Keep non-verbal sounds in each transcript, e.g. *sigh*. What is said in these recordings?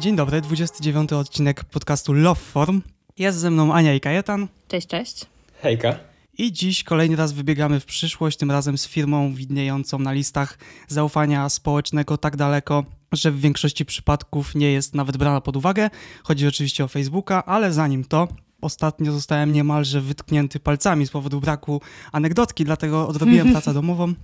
Dzień dobry, 29 odcinek podcastu Love Form. Jest ze mną Ania i Kajetan. Cześć, cześć. Hejka. I dziś kolejny raz wybiegamy w przyszłość, tym razem z firmą widniejącą na listach zaufania społecznego tak daleko, że w większości przypadków nie jest nawet brana pod uwagę. Chodzi oczywiście o Facebooka, ale zanim to, ostatnio zostałem niemalże wytknięty palcami z powodu braku anegdotki, dlatego odrobiłem *laughs* pracę domową.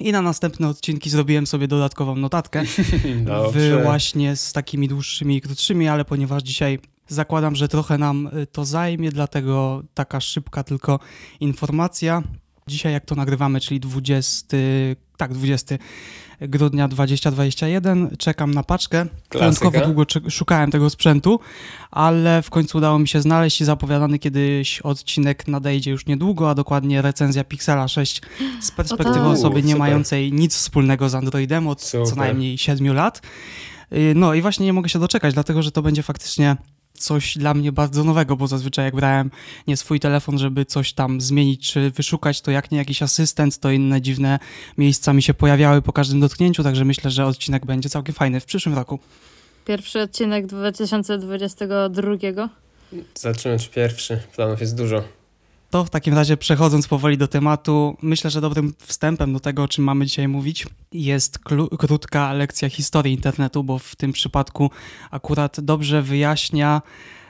I na następne odcinki zrobiłem sobie dodatkową notatkę. *laughs* w właśnie z takimi dłuższymi i krótszymi, ale ponieważ dzisiaj zakładam, że trochę nam y, to zajmie, dlatego taka szybka tylko informacja. Dzisiaj jak to nagrywamy, czyli 20, tak 20 grudnia 2021. Czekam na paczkę. Początkowo długo szukałem tego sprzętu, ale w końcu udało mi się znaleźć i zapowiadany kiedyś odcinek nadejdzie już niedługo, a dokładnie recenzja Pixela 6 z perspektywy tak. osoby nie mającej nic wspólnego z Androidem od super. co najmniej 7 lat. Y, no i właśnie nie mogę się doczekać, dlatego że to będzie faktycznie coś dla mnie bardzo nowego, bo zazwyczaj jak brałem nie swój telefon, żeby coś tam zmienić czy wyszukać, to jak nie jakiś asystent, to inne dziwne miejsca mi się pojawiały po każdym dotknięciu, także myślę, że odcinek będzie całkiem fajny w przyszłym roku. Pierwszy odcinek 2022. Zobaczymy, czy pierwszy. Planów jest dużo. To w takim razie przechodząc powoli do tematu, myślę, że dobrym wstępem do tego, o czym mamy dzisiaj mówić, jest krótka lekcja historii internetu, bo w tym przypadku akurat dobrze wyjaśnia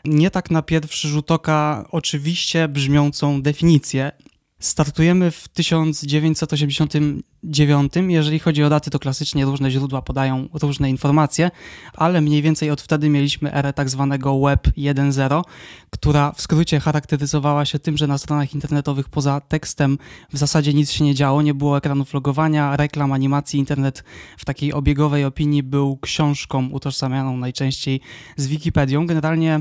nie tak na pierwszy rzut oka oczywiście brzmiącą definicję Startujemy w 1989. Jeżeli chodzi o daty, to klasycznie różne źródła podają różne informacje, ale mniej więcej od wtedy mieliśmy erę tak zwanego Web 1.0, która w skrócie charakteryzowała się tym, że na stronach internetowych poza tekstem w zasadzie nic się nie działo, nie było ekranów logowania, reklam, animacji. Internet w takiej obiegowej opinii był książką utożsamianą najczęściej z Wikipedią. Generalnie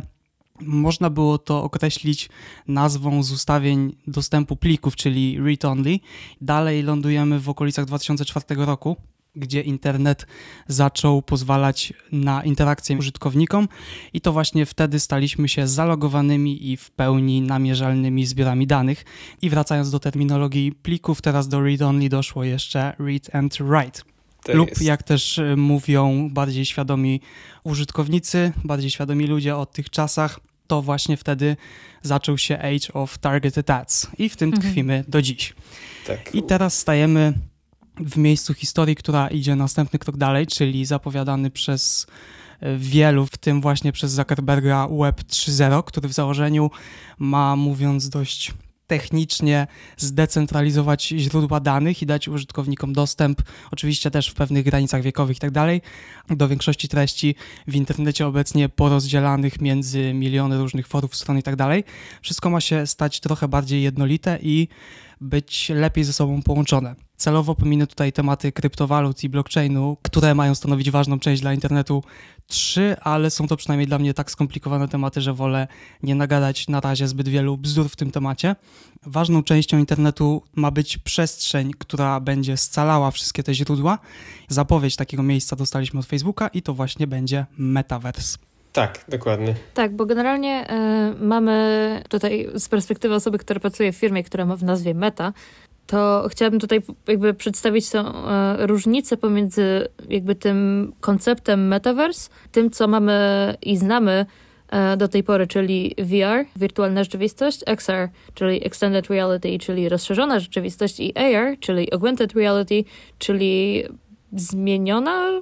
można było to określić nazwą z ustawień dostępu plików, czyli read-only. Dalej lądujemy w okolicach 2004 roku, gdzie internet zaczął pozwalać na interakcję użytkownikom i to właśnie wtedy staliśmy się zalogowanymi i w pełni namierzalnymi zbiorami danych. I wracając do terminologii plików, teraz do read-only doszło jeszcze read and write. To lub jest. jak też y, mówią bardziej świadomi użytkownicy, bardziej świadomi ludzie o tych czasach, to właśnie wtedy zaczął się Age of Targeted Ads i w tym mhm. tkwimy do dziś. Tak. I teraz stajemy w miejscu historii, która idzie następny krok dalej, czyli zapowiadany przez e, wielu, w tym właśnie przez Zuckerberga Web 3.0, który w założeniu ma, mówiąc dość technicznie zdecentralizować źródła danych i dać użytkownikom dostęp, oczywiście też w pewnych granicach wiekowych i tak dalej, do większości treści w internecie obecnie porozdzielanych między miliony różnych forów, stron i tak dalej. Wszystko ma się stać trochę bardziej jednolite i być lepiej ze sobą połączone. Celowo pominę tutaj tematy kryptowalut i blockchainu, które mają stanowić ważną część dla internetu 3, ale są to przynajmniej dla mnie tak skomplikowane tematy, że wolę nie nagadać na razie zbyt wielu bzdur w tym temacie. Ważną częścią internetu ma być przestrzeń, która będzie scalała wszystkie te źródła. Zapowiedź takiego miejsca dostaliśmy od Facebooka i to właśnie będzie Metaverse. Tak, dokładnie. Tak, bo generalnie y, mamy tutaj z perspektywy osoby, która pracuje w firmie, która ma w nazwie Meta, to chciałabym tutaj jakby przedstawić tę y, różnicę pomiędzy jakby tym konceptem metaverse, tym co mamy i znamy y, do tej pory, czyli VR, wirtualna rzeczywistość, XR, czyli Extended Reality, czyli rozszerzona rzeczywistość i AR, czyli Augmented Reality, czyli zmieniona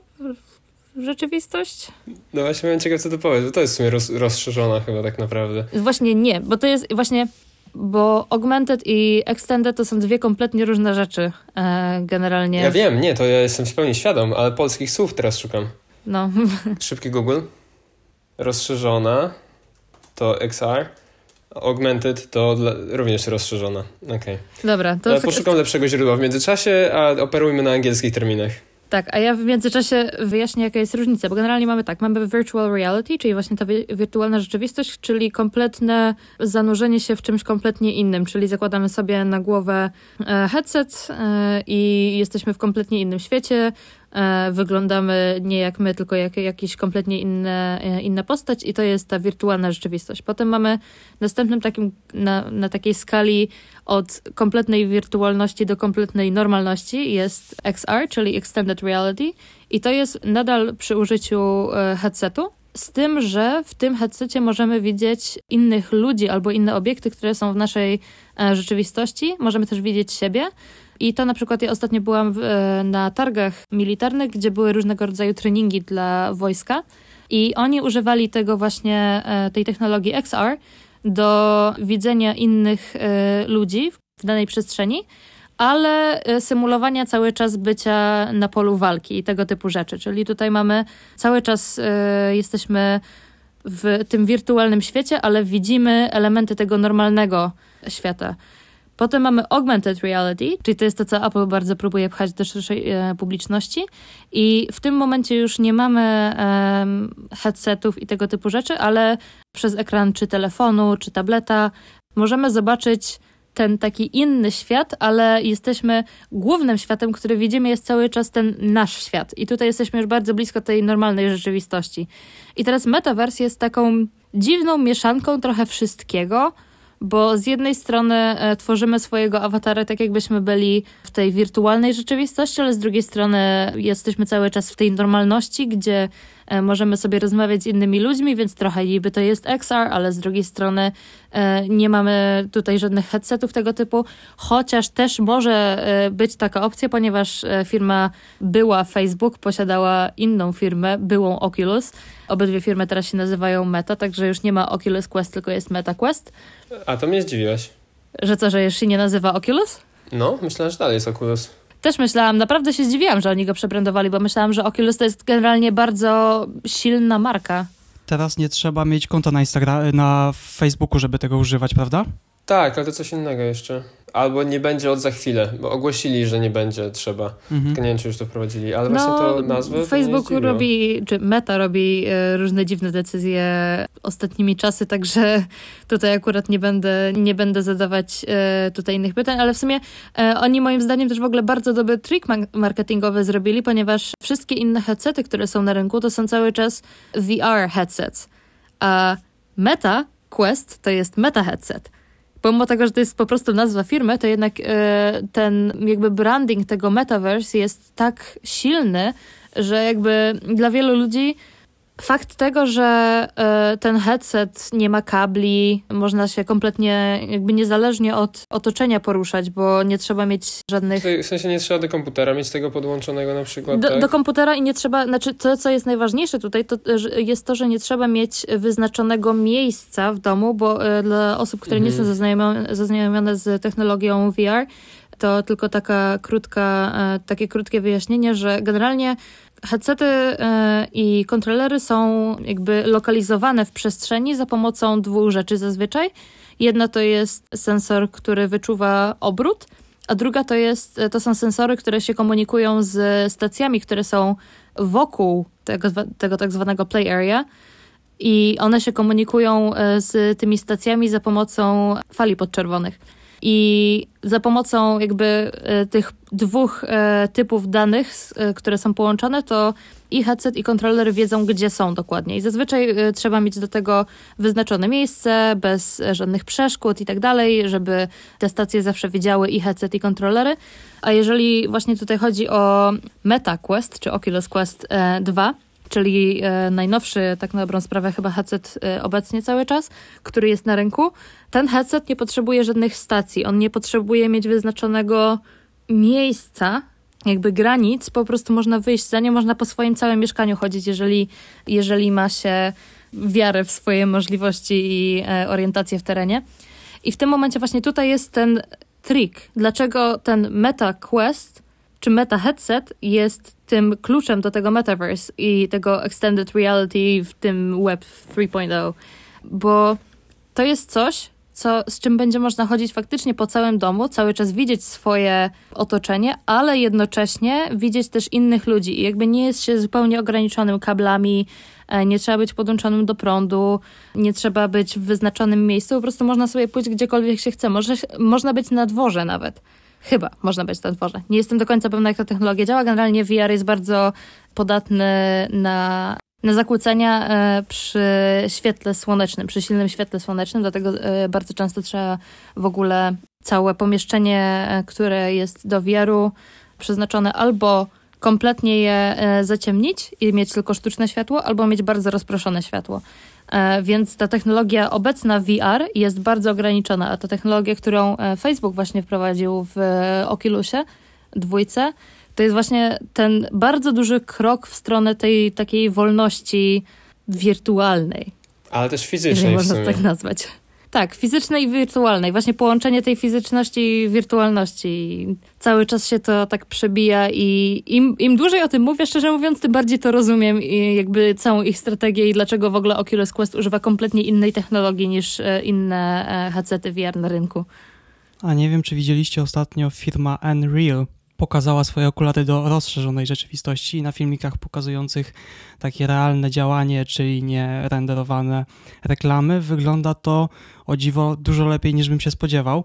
rzeczywistość? No właśnie mam ciekaw, co to powiesz, bo to jest w sumie roz, rozszerzona chyba tak naprawdę. Właśnie nie, bo to jest właśnie, bo augmented i extended to są dwie kompletnie różne rzeczy e, generalnie. Ja wiem, nie, to ja jestem w pełni świadom, ale polskich słów teraz szukam. No. *laughs* Szybki Google. Rozszerzona to XR. Augmented to dla, również rozszerzona. Okej. Okay. Dobra. To poszukam lepszego źródła w międzyczasie, a operujmy na angielskich terminach. Tak, a ja w międzyczasie wyjaśnię, jaka jest różnica, bo generalnie mamy tak, mamy virtual reality, czyli właśnie ta wirtualna rzeczywistość, czyli kompletne zanurzenie się w czymś kompletnie innym, czyli zakładamy sobie na głowę e, headset e, i jesteśmy w kompletnie innym świecie, wyglądamy nie jak my, tylko jak jakiś kompletnie inne, e, inna postać i to jest ta wirtualna rzeczywistość. Potem mamy następnym takim, na, na takiej skali od kompletnej wirtualności do kompletnej normalności jest XR, czyli Extended Reality i to jest nadal przy użyciu e, headsetu, z tym, że w tym headsetie możemy widzieć innych ludzi albo inne obiekty, które są w naszej e, rzeczywistości. Możemy też widzieć siebie. I to na przykład ja ostatnio byłam w, e, na targach militarnych, gdzie były różnego rodzaju treningi dla wojska. I oni używali tego właśnie, e, tej technologii XR do widzenia innych ludzi w danej przestrzeni ale symulowania cały czas bycia na polu walki i tego typu rzeczy. Czyli tutaj mamy cały czas jesteśmy w tym wirtualnym świecie, ale widzimy elementy tego normalnego świata. Potem mamy augmented reality, czyli to jest to, co Apple bardzo próbuje pchać do szerszej e, publiczności. I w tym momencie już nie mamy e, headsetów i tego typu rzeczy, ale przez ekran czy telefonu, czy tableta możemy zobaczyć ten taki inny świat, ale jesteśmy głównym światem, który widzimy, jest cały czas ten nasz świat. I tutaj jesteśmy już bardzo blisko tej normalnej rzeczywistości. I teraz Metaverse jest taką dziwną mieszanką trochę wszystkiego, bo z jednej strony e, tworzymy swojego awatara tak, jakbyśmy byli w tej wirtualnej rzeczywistości, ale z drugiej strony jesteśmy cały czas w tej normalności, gdzie E, możemy sobie rozmawiać z innymi ludźmi, więc trochę niby to jest XR, ale z drugiej strony e, nie mamy tutaj żadnych headsetów tego typu, chociaż też może być taka opcja, ponieważ firma była Facebook, posiadała inną firmę, byłą Oculus. Obydwie firmy teraz się nazywają Meta, także już nie ma Oculus Quest, tylko jest Meta Quest. A to mnie zdziwiłeś. Że co, że już się nie nazywa Oculus? No, myślałem, że dalej jest Oculus. Też myślałam, naprawdę się zdziwiłam, że oni go przebrandowali, bo myślałam, że Oculus to jest generalnie bardzo silna marka. Teraz nie trzeba mieć konta na Instagram, na Facebooku, żeby tego używać, prawda? Tak, ale to coś innego jeszcze. Albo nie będzie od za chwilę, bo ogłosili, że nie będzie trzeba. Mhm. Nie wiem, czy już to wprowadzili, ale no, właśnie to nazwę. Facebook robi, czy Meta robi e, różne dziwne decyzje ostatnimi czasy, także *laughs* tutaj akurat nie będę, nie będę zadawać e, tutaj innych pytań, ale w sumie e, oni moim zdaniem też w ogóle bardzo dobry trik marketingowy zrobili, ponieważ wszystkie inne headsety, które są na rynku, to są cały czas VR headsets. A Meta Quest to jest Meta headset pomimo tego, że to jest po prostu nazwa firmy, to jednak e, ten jakby branding tego metaverse jest tak silny, że jakby dla wielu ludzi Fakt tego, że e, ten headset nie ma kabli, można się kompletnie jakby niezależnie od otoczenia poruszać, bo nie trzeba mieć żadnych... W sensie nie trzeba do komputera mieć tego podłączonego na przykład, Do, tak? do komputera i nie trzeba, znaczy to, co jest najważniejsze tutaj, to jest to, że nie trzeba mieć wyznaczonego miejsca w domu, bo e, dla osób, które mhm. nie są mhm. zaznajomione, zaznajomione z technologią VR, to tylko taka krótka, e, takie krótkie wyjaśnienie, że generalnie Headsety e, i kontrolery są jakby lokalizowane w przestrzeni za pomocą dwóch rzeczy zazwyczaj. Jedna to jest sensor, który wyczuwa obrót, a druga to, jest, to są sensory, które się komunikują z stacjami, które są wokół tego, tego tak zwanego play area. I one się komunikują e, z tymi stacjami za pomocą fali podczerwonych. I za pomocą jakby e, tych dwóch e, typów danych, e, które są połączone, to i headset, i kontroler wiedzą, gdzie są dokładnie. I zazwyczaj trzeba mieć do tego wyznaczone miejsce, bez żadnych przeszkód i tak dalej, żeby te stacje zawsze wiedziały i headset, i kontrolery. A jeżeli właśnie tutaj chodzi o Meta Quest, czy Oculus Quest 2, czyli e, najnowszy, tak na dobrą sprawę, chyba headset e, obecnie cały czas, który jest na rynku. Ten headset nie potrzebuje żadnych stacji, on nie potrzebuje mieć wyznaczonego miejsca, jakby granic, po prostu można wyjść za nie, można po swoim całym mieszkaniu chodzić, jeżeli, jeżeli ma się wiarę w swoje możliwości i e, orientację w terenie. I w tym momencie właśnie tutaj jest ten trik. Dlaczego ten Meta Quest czy Meta Headset jest tym kluczem do tego metaverse i tego extended reality w tym Web 3.0, bo to jest coś, co, z czym będzie można chodzić faktycznie po całym domu, cały czas widzieć swoje otoczenie, ale jednocześnie widzieć też innych ludzi i jakby nie jest się zupełnie ograniczonym kablami, e, nie trzeba być podłączonym do prądu, nie trzeba być w wyznaczonym miejscu, po prostu można sobie pójść gdziekolwiek się chce, Może, można być na dworze nawet. Chyba można być na dworze. Nie jestem do końca pewna, jak ta technologia działa. Generalnie VR jest bardzo podatny na, na zakłócenia e, przy świetle słonecznym, przy silnym świetle słonecznym, dlatego e, bardzo często trzeba w ogóle całe pomieszczenie, e, które jest do VR-u przeznaczone albo kompletnie je zaciemnić i mieć tylko sztuczne światło, albo mieć bardzo rozproszone światło. E, więc ta technologia obecna VR jest bardzo ograniczona, a ta technologia, którą e, Facebook właśnie wprowadził w Oculusie dwójce, to jest właśnie ten bardzo duży krok w stronę tej takiej wolności wirtualnej. Ale też fizycznej można tak nazwać. Tak, fizycznej i wirtualnej. Właśnie połączenie tej fizyczności i wirtualności. Cały czas się to tak przebija i im, im dłużej o tym mówię, szczerze mówiąc, tym bardziej to rozumiem i jakby całą ich strategię i dlaczego w ogóle Oculus Quest używa kompletnie innej technologii niż e, inne e, headsety VR na rynku. A nie wiem, czy widzieliście ostatnio firma Unreal pokazała swoje okulary do rozszerzonej rzeczywistości na filmikach pokazujących takie realne działanie, czyli nie renderowane reklamy. Wygląda to o dziwo dużo lepiej niż bym się spodziewał.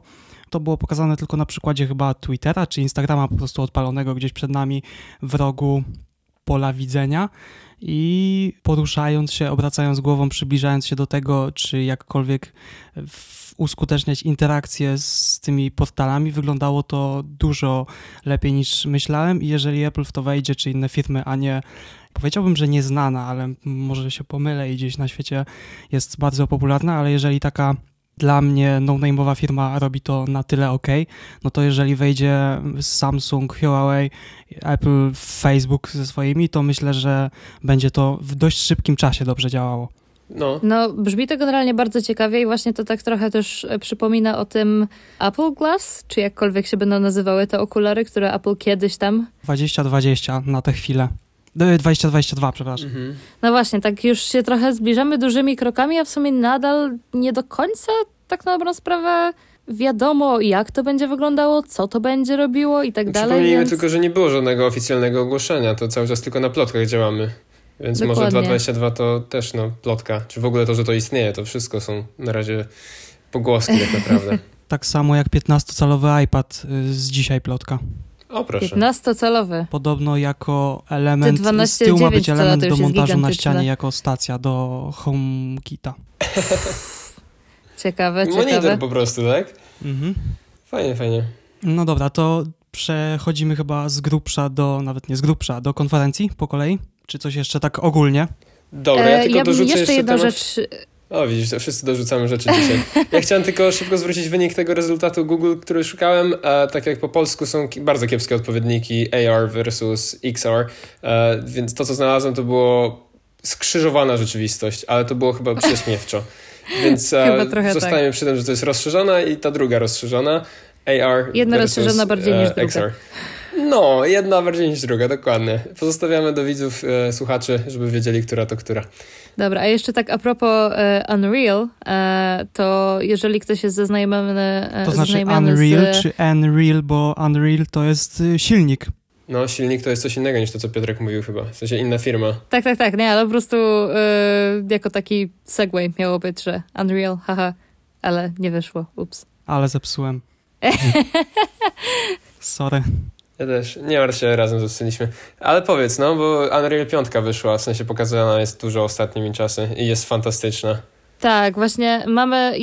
To było pokazane tylko na przykładzie chyba Twittera czy Instagrama po prostu odpalonego gdzieś przed nami w rogu pola widzenia i poruszając się, obracając głową, przybliżając się do tego, czy jakkolwiek uskuteczniać interakcję z tymi portalami, wyglądało to dużo lepiej niż myślałem. I jeżeli Apple w to wejdzie, czy inne firmy, a nie powiedziałbym, że nieznana, ale może się pomylę i gdzieś na świecie jest bardzo popularna, ale jeżeli taka dla mnie no-name'owa firma robi to na tyle ok, no to jeżeli wejdzie Samsung, Huawei, Apple, Facebook ze swoimi, to myślę, że będzie to w dość szybkim czasie dobrze działało. No. no, brzmi to generalnie bardzo ciekawie i właśnie to tak trochę też e, przypomina o tym Apple Glass, czy jakkolwiek się będą nazywały te okulary, które Apple kiedyś tam... 2020 na tę chwilę. 2022, przepraszam. Mhm. No właśnie, tak już się trochę zbliżamy dużymi krokami, a w sumie nadal nie do końca tak na dobrą sprawę wiadomo, jak to będzie wyglądało, co to będzie robiło i tak dalej. Przypomnijmy więc... tylko, że nie było żadnego oficjalnego ogłoszenia, to cały czas tylko na plotkach działamy. Więc Dokładnie. może 222 to też no, plotka. Czy w ogóle to, że to istnieje, to wszystko są na razie pogłoski tak naprawdę. *laughs* tak samo jak 15-calowy iPad y, z dzisiaj plotka. O, proszę. 15-calowy. Podobno jako element, 12, z tyłu ma być element do montażu na ścianie jako stacja do HomeKita. *laughs* ciekawe, Monitor ciekawe. po prostu, tak? Mhm. Fajnie, fajnie. No dobra, to przechodzimy chyba z grubsza do, nawet nie z grubsza, do konferencji po kolei. Czy coś jeszcze tak ogólnie? Dobra, ja e, tylko ja dorzucę jeszcze, jeszcze jedną temat... rzecz... O, widzisz, to wszyscy dorzucamy rzeczy dzisiaj. Ja chciałem tylko szybko zwrócić wynik tego rezultatu Google, który szukałem. E, tak jak po polsku są bardzo kiepskie odpowiedniki AR versus XR, e, więc to, co znalazłem, to było skrzyżowana rzeczywistość, ale to było chyba prześmiewczo. Więc e, zostajemy tak. przy tym, że to jest rozszerzona i ta druga rozszerzona. AR Jedna rozszerzona bardziej niż druga. XR. No, jedna bardziej niż druga, dokładnie. Pozostawiamy do widzów, e, słuchaczy, żeby wiedzieli, która to która. Dobra, a jeszcze tak a propos e, Unreal, e, to jeżeli ktoś jest zaznajomiony e, To znaczy Unreal z... czy Unreal, bo Unreal to jest y, silnik. No, silnik to jest coś innego niż to, co Piotrek mówił chyba. W sensie inna firma. Tak, tak, tak. Nie, ale po prostu e, jako taki segway miało być, że Unreal, haha, ale nie wyszło. Ups. Ale zepsułem. *laughs* Sorry. Ja też. Nie martw się, razem zepsuliśmy. Ale powiedz, no, bo Unreal 5 wyszła, w sensie pokazana jest dużo ostatnimi czasy i jest fantastyczna. Tak, właśnie mamy,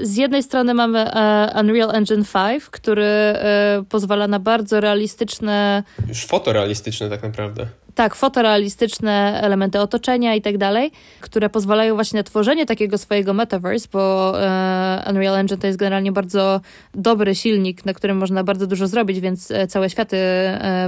z jednej strony mamy e, Unreal Engine 5, który e, pozwala na bardzo realistyczne... Już fotorealistyczne tak naprawdę. Tak, fotorealistyczne elementy otoczenia i tak dalej, które pozwalają właśnie na tworzenie takiego swojego metaverse, bo e, Unreal Engine to jest generalnie bardzo dobry silnik, na którym można bardzo dużo zrobić, więc całe światy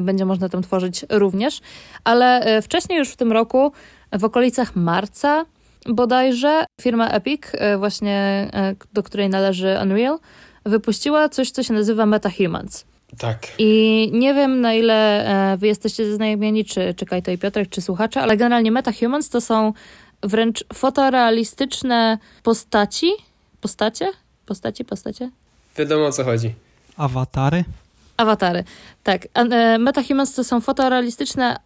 będzie można tam tworzyć również. Ale wcześniej już w tym roku, w okolicach marca, bodajże firma Epic, e, właśnie e, do której należy Unreal, wypuściła coś, co się nazywa MetaHumans. Tak. I nie wiem, na ile e, wy jesteście zaznajomieni, czy, czy Kajto i Piotrek, czy słuchacze, ale generalnie MetaHumans to są wręcz fotorealistyczne postaci. Postacie? Postaci, postacie? Wiadomo o co chodzi. Awatary? Awatary, tak. MetaHumans to są fotorealistyczne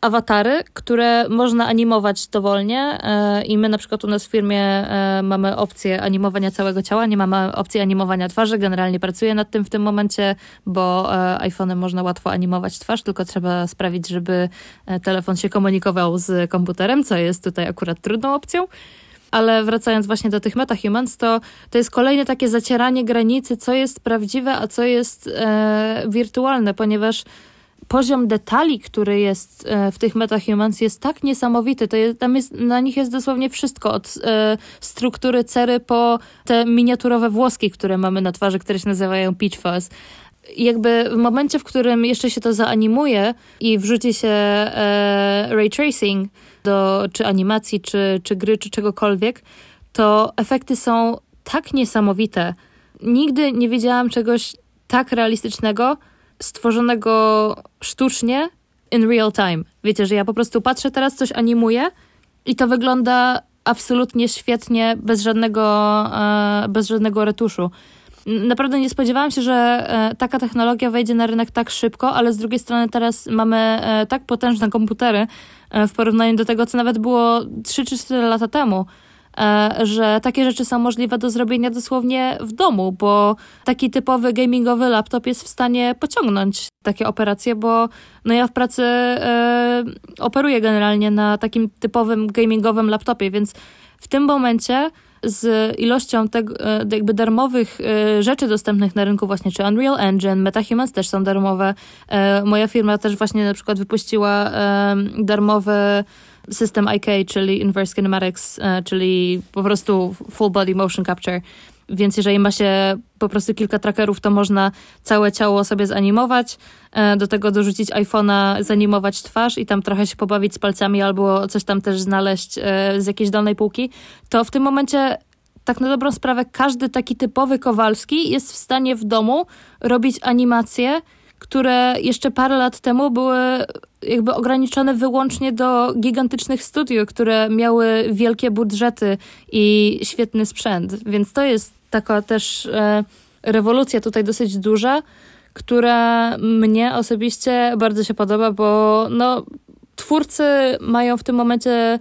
awatary, które można animować dowolnie e, i my na przykład u nas w firmie e, mamy opcję animowania całego ciała, nie mamy opcji animowania twarzy, generalnie pracuję nad tym w tym momencie, bo e, iPhone'em można łatwo animować twarz, tylko trzeba sprawić, żeby telefon się komunikował z komputerem, co jest tutaj akurat trudną opcją. Ale wracając właśnie do tych metahumans, to, to jest kolejne takie zacieranie granicy, co jest prawdziwe, a co jest e, wirtualne, ponieważ poziom detali, który jest e, w tych MetaHumans jest tak niesamowity. To jest, tam jest, na nich jest dosłownie wszystko, od e, struktury cery po te miniaturowe włoski, które mamy na twarzy, które się nazywają Peach Fuzz. Jakby w momencie, w którym jeszcze się to zaanimuje i wrzuci się e, ray tracing do czy animacji, czy, czy gry, czy czegokolwiek, to efekty są tak niesamowite. Nigdy nie widziałam czegoś tak realistycznego, stworzonego sztucznie in real time. Wiecie, że ja po prostu patrzę teraz, coś animuję i to wygląda absolutnie świetnie, bez żadnego, e, bez żadnego retuszu. Naprawdę nie spodziewałam się, że e, taka technologia wejdzie na rynek tak szybko, ale z drugiej strony teraz mamy e, tak potężne komputery w porównaniu do tego, co nawet było 3 czy 4 lata temu. E, że takie rzeczy są możliwe do zrobienia dosłownie w domu, bo taki typowy gamingowy laptop jest w stanie pociągnąć takie operacje, bo no ja w pracy e, operuję generalnie na takim typowym gamingowym laptopie, więc w tym momencie z ilością tego, e, jakby darmowych rzeczy dostępnych na rynku właśnie, czy Unreal Engine, MetaHumans też są darmowe. Moja firma też właśnie na przykład wypuściła darmowe system IK, czyli Inverse Kinematics, e, czyli po prostu full body motion capture. Więc jeżeli ma się po prostu kilka trackerów, to można całe ciało sobie zanimować, e, do tego dorzucić iPhone'a, zanimować twarz i tam trochę się pobawić z palcami albo coś tam też znaleźć e, z jakiejś dolnej półki, to w tym momencie tak na dobrą sprawę każdy taki typowy Kowalski jest w stanie w domu robić animacje, które jeszcze parę lat temu były jakby ograniczone wyłącznie do gigantycznych studiów, które miały wielkie budżety i świetny sprzęt. Więc to jest taka też e, rewolucja tutaj dosyć duża, która mnie osobiście bardzo się podoba, bo no, twórcy mają w tym momencie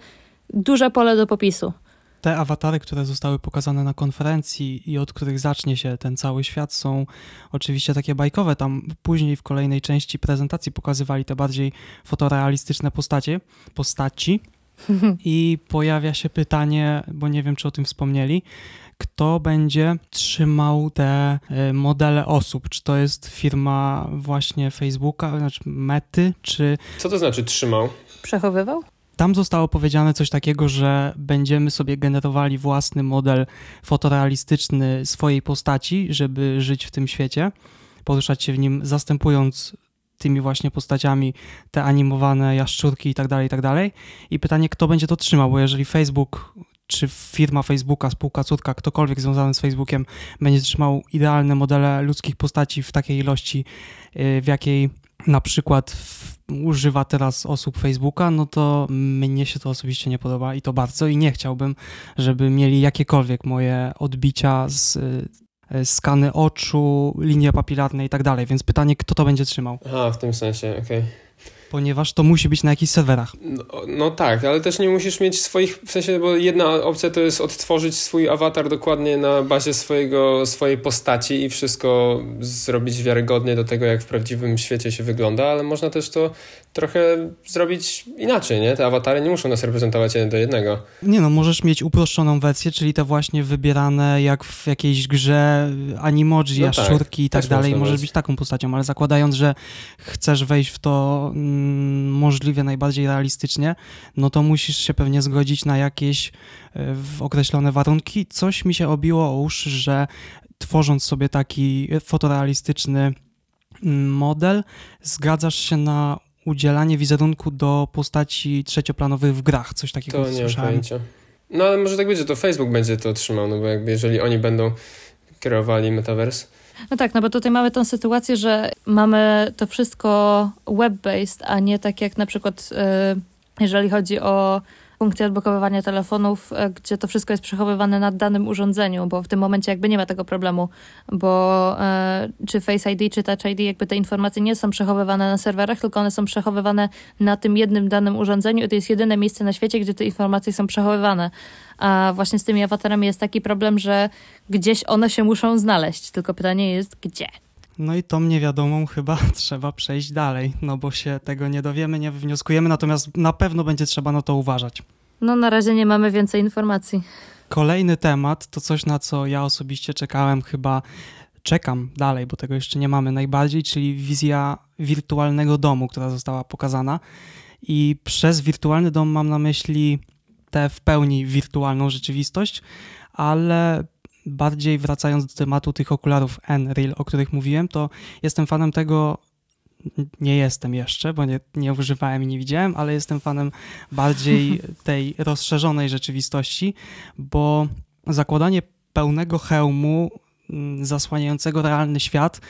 duże pole do popisu te awatary, które zostały pokazane na konferencji i od których zacznie się ten cały świat, są oczywiście takie bajkowe. Tam później w kolejnej części prezentacji pokazywali te bardziej fotorealistyczne postacie, postaci. *laughs* I pojawia się pytanie, bo nie wiem, czy o tym wspomnieli, kto będzie trzymał te e, modele osób? Czy to jest firma właśnie Facebooka, znaczy Mety, czy... Co to znaczy trzymał? Przechowywał? Tam zostało powiedziane coś takiego, że będziemy sobie generowali własny model fotorealistyczny swojej postaci, żeby żyć w tym świecie, poruszać się w nim, zastępując tymi właśnie postaciami te animowane jaszczurki i tak dalej, i tak dalej. I pytanie, kto będzie to trzymał, bo jeżeli Facebook czy firma Facebooka, spółka córka, ktokolwiek związany z Facebookiem będzie trzymał idealne modele ludzkich postaci w takiej ilości, y, w jakiej na przykład używa teraz osób Facebooka, no to mnie się to osobiście nie podoba i to bardzo i nie chciałbym, żeby mieli jakiekolwiek moje odbicia z e, skany oczu, linie papilarne i tak dalej, więc pytanie, kto to będzie trzymał? Aha, w tym sensie, okej. Okay ponieważ to musi być na jakichś serwerach. No, no, tak, ale też nie musisz mieć swoich, w sensie, bo jedna opcja to jest odtworzyć swój awatar dokładnie na bazie swojego, swojej postaci i wszystko zrobić wiarygodnie do tego, jak w prawdziwym świecie się wygląda, ale można też to trochę zrobić inaczej, nie? Te awatary nie muszą nas reprezentować jeden do jednego. Nie no, możesz mieć uproszczoną wersję, czyli te właśnie wybierane jak w jakiejś grze animoji, no jaszczurki tak, i tak dalej. Możesz być taką postacią, ale zakładając, że chcesz wejść w to mm, możliwie najbardziej realistycznie, no to musisz się pewnie zgodzić na jakieś y, określone warunki. Coś mi się obiło o uszy, że tworząc sobie taki fotorealistyczny mm, model, zgadzasz się na udzielanie wizerunku do postaci trzecioplanowych w grach. Coś takiego to nie słyszałem. Pojęcia. No ale może tak że to Facebook będzie to trzymał, no bo jakby jeżeli oni będą kierowali Metaverse. No tak, no bo tutaj mamy tą sytuację, że mamy to wszystko web-based, a nie tak jak na przykład yy, jeżeli chodzi o funkcję odblokowywania telefonów, e, gdzie to wszystko jest przechowywane na danym urządzeniu, bo w tym momencie jakby nie ma tego problemu, bo e, czy Face ID, czy Touch ID, jakby te informacje nie są przechowywane na serwerach, tylko one są przechowywane na tym jednym danym urządzeniu i to jest jedyne miejsce na świecie, gdzie te informacje są przechowywane. A właśnie z tymi awatarami jest taki problem, że gdzieś one się muszą znaleźć, tylko pytanie jest gdzie. No i tą niewiadomą chyba *laughs* trzeba przejść dalej, no bo się tego nie dowiemy, nie wnioskujemy, natomiast na pewno będzie trzeba na to uważać. No na razie nie mamy więcej informacji. Kolejny temat to coś, na co ja osobiście czekałem chyba czekam dalej, bo tego jeszcze nie mamy najbardziej, czyli wizja wirtualnego domu, która została pokazana. I przez wirtualny dom mam na myśli tę w pełni wirtualną rzeczywistość, ale bardziej wracając do tematu tych okularów N-Real, o których mówiłem, to jestem fanem tego, nie jestem jeszcze, bo nie, nie używałem i nie widziałem, ale jestem fanem bardziej *laughs* tej rozszerzonej rzeczywistości, bo zakładanie pełnego hełmu zasłaniającego realny świat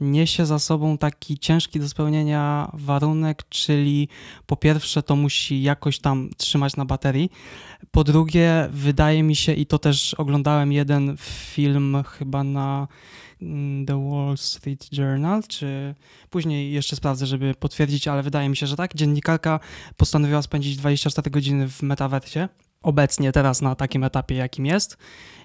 niesie za sobą taki ciężki do spełnienia warunek, czyli po pierwsze to musi jakoś tam trzymać na baterii, po drugie wydaje mi się, i to też oglądałem jeden film chyba na mm, The Wall Street Journal, czy później jeszcze sprawdzę, żeby potwierdzić, ale wydaje mi się, że tak. Dziennikarka postanowiła spędzić 24 godziny w metaversie obecnie teraz na takim etapie, jakim jest.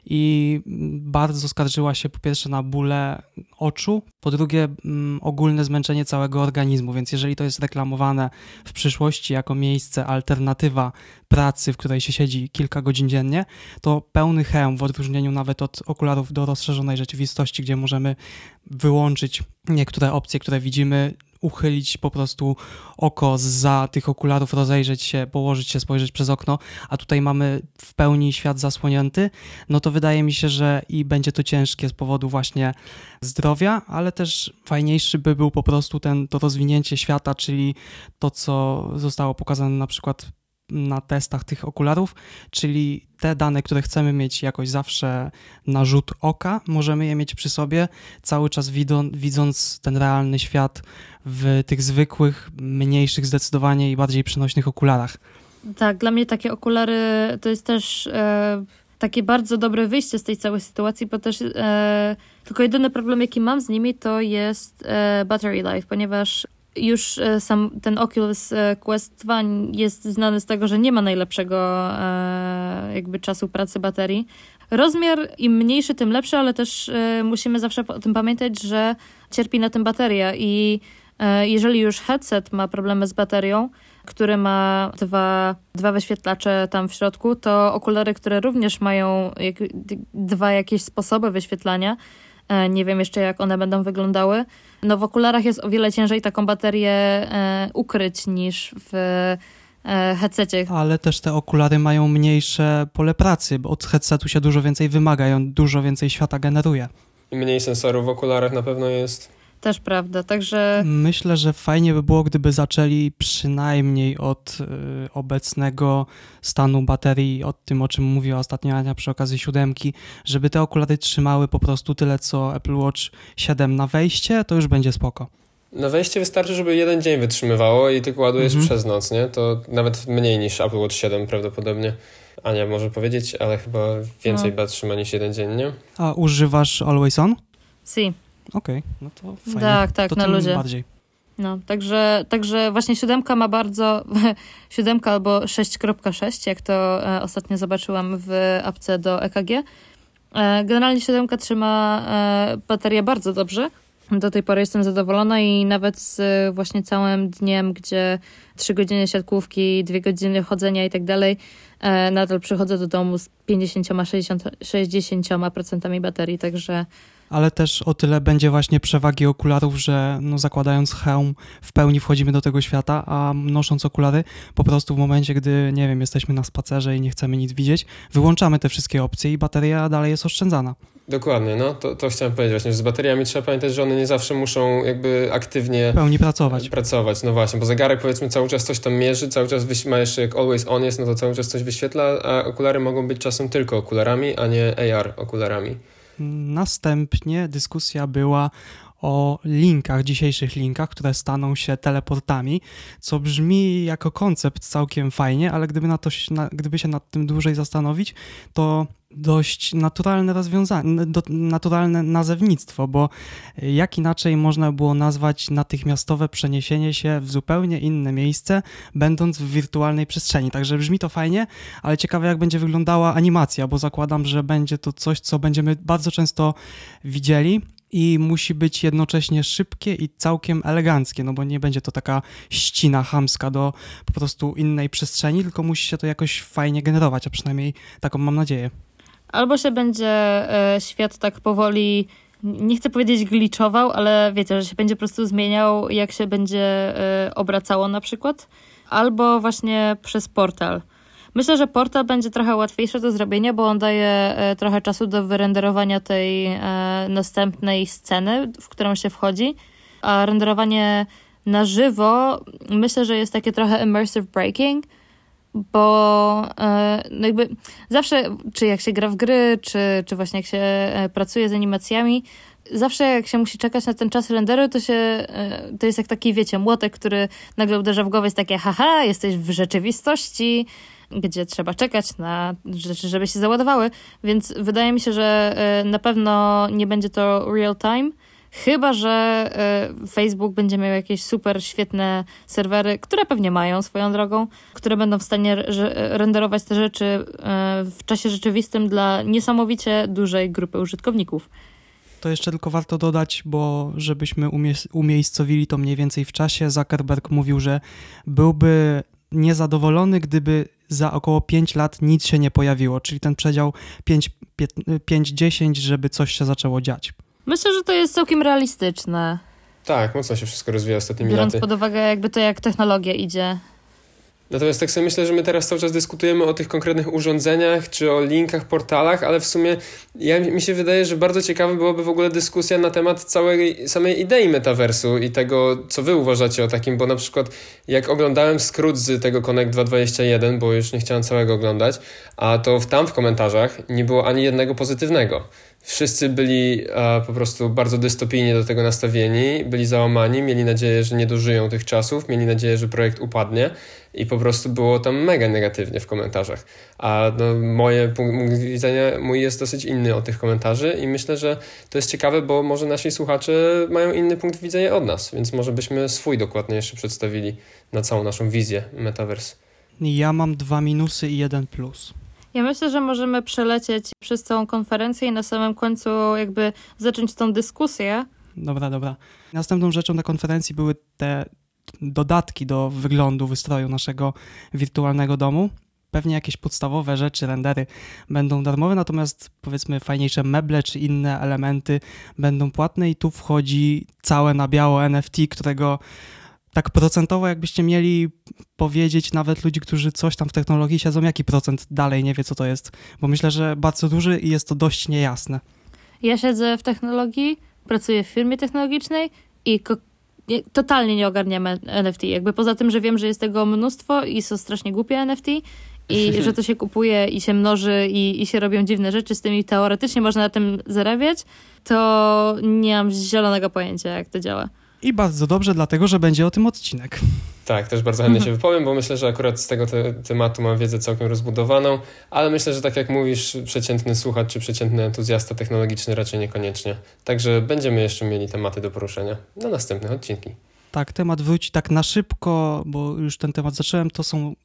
I bardzo skarżyła się po pierwsze na bóle oczu, po drugie mm, ogólne zmęczenie całego organizmu, więc jeżeli to jest reklamowane w przyszłości jako miejsce, alternatywa pracy, w której się siedzi kilka godzin dziennie, to pełny hełm w odróżnieniu nawet od okularów do rozszerzonej rzeczywistości, gdzie możemy wyłączyć niektóre opcje, które widzimy, uchylić po prostu oko za tych okularów, rozejrzeć się, położyć się, spojrzeć przez okno, a tutaj mamy w pełni świat zasłonięty, no to wydaje mi się, że i będzie to ciężkie z powodu właśnie zdrowia, ale też fajniejszy by był po prostu ten, to rozwinięcie świata, czyli to, co zostało pokazane na przykład na testach tych okularów, czyli te dane, które chcemy mieć jakoś zawsze na rzut oka, możemy je mieć przy sobie, cały czas widząc ten realny świat w tych zwykłych, mniejszych zdecydowanie i bardziej przynośnych okularach. Tak, dla mnie takie okulary to jest też e, takie bardzo dobre wyjście z tej całej sytuacji, bo też e, tylko jedyny problem, jaki mam z nimi, to jest e, battery life, ponieważ już e, sam ten Oculus e, Quest 2 jest znany z tego, że nie ma najlepszego e, jakby czasu pracy baterii. Rozmiar im mniejszy, tym lepszy, ale też musimy zawsze o tym pamiętać, że cierpi na tym bateria i jeżeli już headset ma problemy z baterią, który ma dwa, dwa wyświetlacze tam w środku, to okulary, które również mają dwa jakieś sposoby wyświetlania, nie wiem jeszcze, jak one będą wyglądały. No w okularach jest o wiele ciężej taką baterię e, ukryć niż w e, headsetie. Ale też te okulary mają mniejsze pole pracy, bo od headsetu się dużo więcej wymaga i on dużo więcej świata generuje. I mniej sensorów w okularach na pewno jest. Też prawda, także... Myślę, że fajnie by było, gdyby zaczęli przynajmniej od y, obecnego stanu baterii, od tym, o czym mówiła ostatnio Ania przy okazji siódemki, żeby te okulary trzymały po prostu tyle, co Apple Watch 7 na wejście, to już będzie spoko. Na wejście wystarczy, żeby jeden dzień wytrzymywało i tylko ładujesz mhm. przez noc, nie? To nawet mniej niż Apple Watch 7 prawdopodobnie. Ania może powiedzieć, ale chyba więcej no. trzyma niż jeden dzień, nie? A używasz Always On? Si. Okej, okay, no to fajnie. Tak, tak, to na ludzie. bardziej. No, także, także właśnie siódemka ma bardzo, *laughs* siódemka albo 6.6, jak to e, ostatnio zobaczyłam w apce do EKG. E, generalnie siódemka trzyma e, baterię bardzo dobrze. Do tej pory jestem zadowolona i nawet z właśnie całym dniem, gdzie 3 godziny siatkówki, 2 godziny chodzenia i tak dalej, nadal przychodzę do domu z 50-60% 60% baterii, także ale też o tyle będzie właśnie przewagi okularów, że no zakładając hełm w pełni wchodzimy do tego świata, a nosząc okulary po prostu w momencie, gdy, nie wiem, jesteśmy na spacerze i nie chcemy nic widzieć, wyłączamy te wszystkie opcje i bateria dalej jest oszczędzana. Dokładnie, no to, to chciałem powiedzieć właśnie, że z bateriami trzeba pamiętać, że one nie zawsze muszą jakby aktywnie w pełni pracować. pracować. No właśnie, bo zegarek powiedzmy cały czas coś tam mierzy, cały czas ma jeszcze jak always on jest, no to cały czas coś wyświetla, a okulary mogą być czasem tylko okularami, a nie AR okularami. Następnie dyskusja była o linkach, dzisiejszych linkach, które staną się teleportami, co brzmi jako koncept całkiem fajnie, ale gdyby, na to, gdyby się nad tym dłużej zastanowić, to dość naturalne rozwiązanie, naturalne nazewnictwo, bo jak inaczej można było nazwać natychmiastowe przeniesienie się w zupełnie inne miejsce, będąc w wirtualnej przestrzeni. Także brzmi to fajnie, ale ciekawe jak będzie wyglądała animacja, bo zakładam, że będzie to coś, co będziemy bardzo często widzieli i musi być jednocześnie szybkie i całkiem eleganckie, no bo nie będzie to taka ścina chamska do po prostu innej przestrzeni, tylko musi się to jakoś fajnie generować, a przynajmniej taką mam nadzieję. Albo się będzie e, świat tak powoli nie chcę powiedzieć glitchował, ale wiecie, że się będzie po prostu zmieniał, jak się będzie y, obracało na przykład, albo właśnie przez portal. Myślę, że portal będzie trochę łatwiejszy do zrobienia, bo on daje y, trochę czasu do wyrenderowania tej następnej sceny, w którą się wchodzi, a renderowanie na żywo myślę, że jest takie trochę immersive breaking, bo no jakby zawsze, czy jak się gra w gry, czy, czy właśnie jak się pracuje z animacjami, zawsze jak się musi czekać na ten czas renderu, to się, e, to jest jak taki, wiecie, młotek, który nagle uderza w głowę, jest takie, haha, jesteś w rzeczywistości, gdzie trzeba czekać na rzeczy, żeby się załadowały, więc wydaje mi się, że e, na pewno nie będzie to real time, chyba, że e, Facebook będzie miał jakieś super świetne serwery, które pewnie mają swoją drogą, które będą w stanie renderować te rzeczy w czasie rzeczywistym dla niesamowicie dużej grupy użytkowników to jeszcze tylko warto dodać, bo żebyśmy umie- umiejscowili to mniej więcej w czasie, Zuckerberg mówił, że byłby niezadowolony, gdyby za około 5 lat nic się nie pojawiło, czyli ten przedział 5-10, żeby coś się zaczęło dziać. Myślę, że to jest całkiem realistyczne. Tak, mocno się wszystko rozwija ostatnimi Biorąc laty. pod uwagę jakby to, jak technologia idzie. Natomiast tak sobie myślę, że my teraz cały czas dyskutujemy o tych konkretnych urządzeniach czy o linkach, portalach, ale w sumie ja, mi się wydaje, że bardzo ciekawa byłaby w ogóle dyskusja na temat całej samej idei metaversu i tego, co wy uważacie o takim, bo na przykład jak oglądałem skrót z tego Connect 221, bo już nie chciałem całego oglądać, a to tam w komentarzach nie było ani jednego pozytywnego. Wszyscy byli e, po prostu bardzo dystopijnie do tego nastawieni, byli załamani, mieli nadzieję, że nie dożyją tych czasów, mieli nadzieję, że projekt upadnie i po prostu było tam mega negatywnie w komentarzach. A no, moje punkt widzenia mój jest dosyć inny od tych komentarzy i myślę, że to jest ciekawe, bo może nasi słuchacze mają inny punkt widzenia od nas, więc może byśmy swój dokładnie jeszcze przedstawili na całą naszą wizję Metaverse. Ja mam dwa minusy i jeden plus. Ja myślę, że możemy przelecieć przez całą konferencję i na samym końcu jakby zacząć tą dyskusję. Dobra, dobra. Następną rzeczą na konferencji były te dodatki do wyglądu wystroju naszego wirtualnego domu. Pewnie jakieś podstawowe rzeczy, rendery będą darmowe, natomiast powiedzmy fajniejsze meble czy inne elementy będą płatne i tu wchodzi całe na biało NFT, którego tak procentowo jakbyście mieli powiedzieć nawet ludzi, którzy coś tam w technologii siedzą, jaki procent dalej nie wie, co to jest? Bo myślę, że bardzo duży i jest to dość niejasne. Ja siedzę w technologii, pracuję w firmie technologicznej i totalnie nie ogarniam NFT. Jakby poza tym, że wiem, że jest tego mnóstwo i są strasznie głupie NFT i *laughs* że to się kupuje i się mnoży i, i się robią dziwne rzeczy z tym i teoretycznie można na tym zarabiać, to nie mam zielonego pojęcia, jak to działa. I bardzo dobrze, dlatego że będzie o tym odcinek. Tak, też bardzo chętnie się *laughs* wypowiem, bo myślę, że akurat z tego te tematu mam wiedzę całkiem rozbudowaną, ale myślę, że tak jak mówisz, przeciętny słuchacz czy przeciętny entuzjasta technologiczny raczej niekoniecznie. Także będziemy jeszcze mieli tematy do poruszenia na następne odcinki. Tak, temat wróci tak na szybko, bo już ten temat zacząłem. To są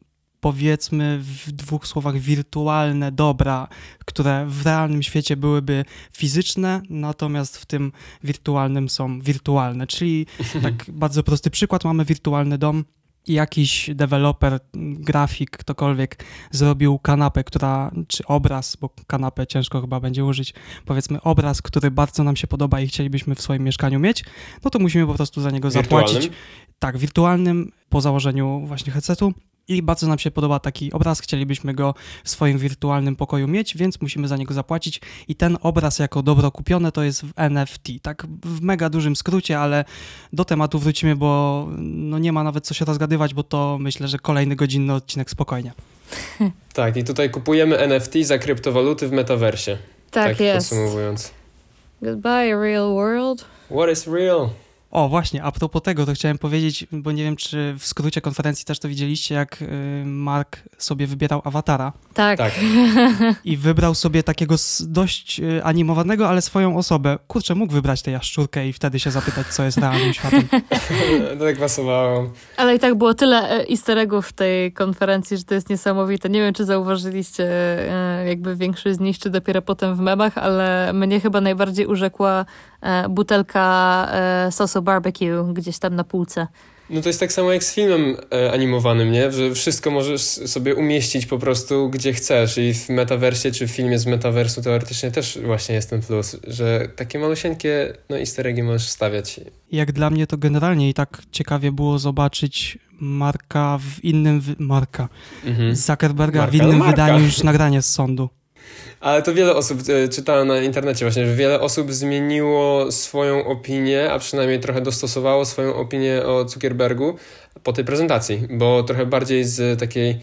powiedzmy w dwóch słowach wirtualne dobra, które w realnym świecie byłyby fizyczne, natomiast w tym wirtualnym są wirtualne. Czyli *laughs* tak bardzo prosty przykład, mamy wirtualny dom, i jakiś deweloper, grafik, ktokolwiek zrobił kanapę, która, czy obraz, bo kanapę ciężko chyba będzie użyć, powiedzmy obraz, który bardzo nam się podoba i chcielibyśmy w swoim mieszkaniu mieć, no to musimy po prostu za niego zapłacić. Tak, wirtualnym po założeniu właśnie headsetu i bardzo nam się podoba taki obraz, chcielibyśmy go w swoim wirtualnym pokoju mieć, więc musimy za niego zapłacić i ten obraz jako dobro kupione to jest w NFT, tak w mega dużym skrócie, ale do tematu wrócimy, bo no nie ma nawet co się rozgadywać, bo to myślę, że kolejny godzinny odcinek spokojnie. *laughs* Tak, i tutaj kupujemy NFT za kryptowaluty w metaversie. Tak, tak jest. Podsumowując. Goodbye, real world. What is real? O, właśnie, a propos tego, to chciałem powiedzieć, bo nie wiem, czy w skrócie konferencji też to widzieliście, jak y, Mark sobie wybierał awatara. Tak. tak. *laughs* I wybrał sobie takiego dość y, animowanego, ale swoją osobę. Kurczę, mógł wybrać tę jaszczurkę i wtedy się zapytać, co jest realnym światem. to *laughs* tak pasowało. Ale i tak było tyle e, easter eggów w tej konferencji, że to jest niesamowite. Nie wiem, czy zauważyliście e, jakby większość z nich, czy dopiero potem w memach, ale mnie chyba najbardziej urzekła butelka sosu barbecue gdzieś tam na półce. No to jest tak samo jak z filmem e, animowanym, nie? Że wszystko możesz sobie umieścić po prostu gdzie chcesz i w metaversie czy w filmie z metaversu teoretycznie też właśnie jest ten plus, że takie malusieńkie no easter eggi możesz wstawiać. Jak dla mnie to generalnie i tak ciekawie było zobaczyć Marka w innym... Wy... Marka. Mhm. Zuckerberga Marka, w innym no Marka. wydaniu niż nagranie z sądu. Ale to wiele osób, e, czytałem na internecie właśnie, że wiele osób zmieniło swoją opinię, a przynajmniej trochę dostosowało swoją opinię o Zuckerbergu po tej prezentacji, bo trochę bardziej z takiej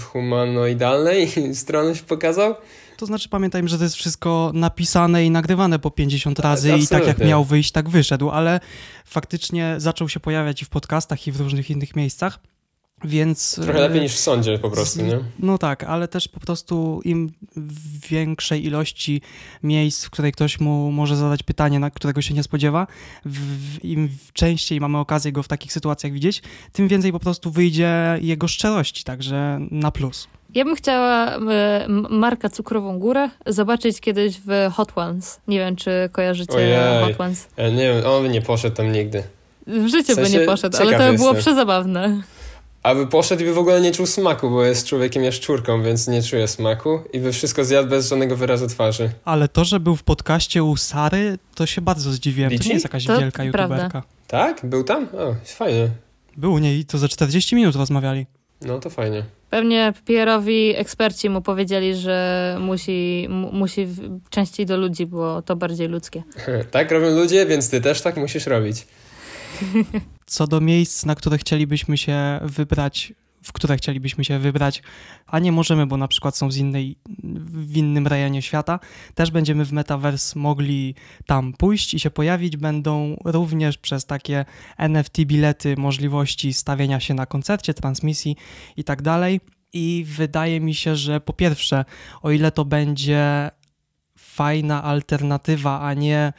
humanoidalnej *laughs* strony się pokazał. To znaczy pamiętajmy, że to jest wszystko napisane i nagrywane po 50 razy i tak jak absolutnie. miał wyjść, tak wyszedł, ale faktycznie zaczął się pojawiać i w podcastach i w różnych innych miejscach, więc... Trochę e, lepiej niż w sądzie po prostu, nie? No tak, ale też po prostu im w większej ilości miejsc, w której ktoś mu może zadać pytanie, na którego się nie spodziewa, w, im częściej mamy okazję go w takich sytuacjach widzieć, tym więcej po prostu wyjdzie jego szczerości, także na plus. Ja bym chciała e, M- Marka Cukrową Górę zobaczyć kiedyś w Hot Ones. Nie wiem, czy kojarzycie Ojej. Hot Ones. Ja nie wiem, on by nie poszedł tam nigdy. W życiu W sensie by nie poszedł, ale to by było jestem. przezabawne. Aby poszedł i by w ogóle nie czuł smaku, bo jest człowiekiem jaszczurką, więc nie czuje smaku i by wszystko zjadł bez żadnego wyrazu twarzy. Ale to, że był w podcaście u Sary, to się bardzo zdziwiłem. To nie jest jakaś To wielka prawda. youtuberka. Tak? Był tam? O, fajnie. Był u niej i to za 40 minut rozmawiali. No to fajnie. Pewnie PR-owi eksperci mu powiedzieli, że musi, mu, musi częściej do ludzi, bo to bardziej ludzkie. *laughs* tak robią ludzie, więc ty też tak musisz robić. *laughs* Co do miejsc, na które chcielibyśmy się wybrać, w które chcielibyśmy się wybrać, a nie możemy, bo na przykład są z innej, w innym rejonie świata, też będziemy w Metaverse mogli tam pójść i się pojawić. Będą również przez takie NFT bilety możliwości stawienia się na koncercie, transmisji i tak dalej. I wydaje mi się, że po pierwsze, o ile to będzie fajna alternatywa, a nie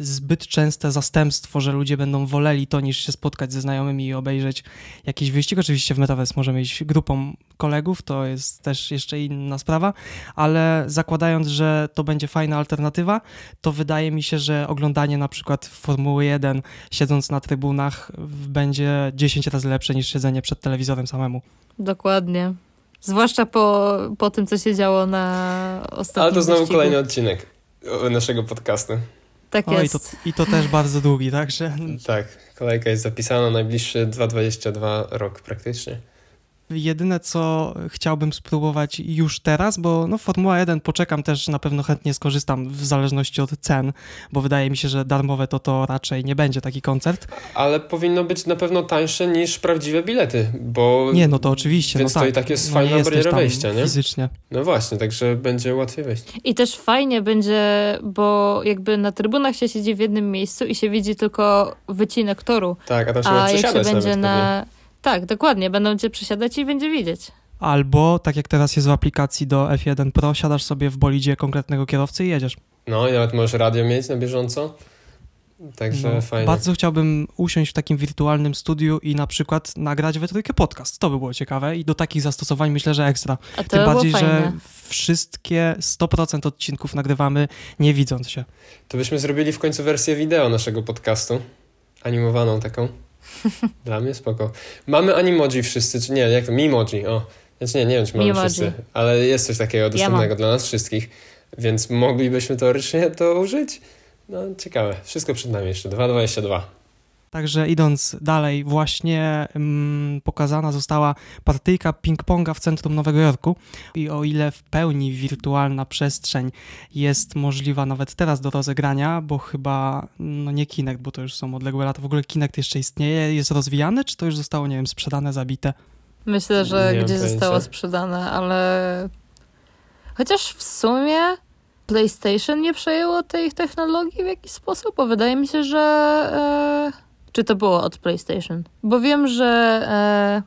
zbyt częste zastępstwo, że ludzie będą woleli to niż się spotkać ze znajomymi i obejrzeć jakiś wyścig. Oczywiście w Metaverse możemy iść grupą kolegów, to jest też jeszcze inna sprawa, ale zakładając, że to będzie fajna alternatywa, to wydaje mi się, że oglądanie na przykład Formuły 1 siedząc na trybunach będzie 10 razy lepsze niż siedzenie przed telewizorem samemu. Dokładnie. Zwłaszcza po, po tym, co się działo na ostatnim Ale to znowu wyścigu. kolejny odcinek naszego podcastu. Tak Oj, jest. to, I to też bardzo długi, także Tak, kolejka jest zapisana, najbliższy 2022 rok praktycznie. Jedyne, co chciałbym spróbować już teraz, bo no Formuła 1 poczekam też, na pewno chętnie skorzystam w zależności od cen, bo wydaje mi się, że darmowe to to raczej nie będzie taki koncert. Ale powinno być na pewno tańsze niż prawdziwe bilety, bo... Nie, no to oczywiście. Więc no to tak. i tak jest no, fajna bariera wejścia, nie? Fizycznie. No właśnie, także będzie łatwiej wejść. I też fajnie będzie, bo jakby na trybunach się siedzi w jednym miejscu i się widzi tylko wycinek toru. Tak, a tam się A jak się będzie nawet na. Tak, dokładnie. Będą cię przesiadać i będzie widzieć. Albo, tak jak teraz jest w aplikacji do F1 Pro, siadasz sobie w bolidzie konkretnego kierowcy i jedziesz. No i nawet możesz radio mieć na bieżąco. Także No, fajnie. Bardzo chciałbym usiąść w takim wirtualnym studiu i na przykład nagrać we trójkę podcast. To by było ciekawe i do takich zastosowań myślę, że ekstra. A to Tym bardziej, fajne. że wszystkie 100% odcinków nagrywamy nie widząc się. To byśmy zrobili w końcu wersję wideo naszego podcastu. Animowaną taką. *laughs* Dla mnie spoko. Mamy animoji wszyscy, czy nie, jak to? Mimoji, o. Znaczy nie, nie wiem, czy mamy Mimoji. wszyscy, ale jest coś takiego dostępnego dla nas wszystkich, więc moglibyśmy teoretycznie to użyć. No, ciekawe. Wszystko przed nami jeszcze. 2.22. Także idąc dalej, właśnie mm, pokazana została partyjka ping-ponga w centrum Nowego Jorku i o ile w pełni wirtualna przestrzeń jest możliwa nawet teraz do rozegrania, bo chyba, no nie Kinect, bo to już są odległe lata, w ogóle Kinect jeszcze istnieje, jest rozwijany, czy to już zostało, nie wiem, sprzedane, zabite? Myślę, że Nie gdzieś zostało sprzedane, ale. Chociaż w sumie PlayStation nie przejęło tej technologii w jakiś sposób, bo wydaje mi się, że. E... Czy to było od PlayStation? Bo wiem, że e...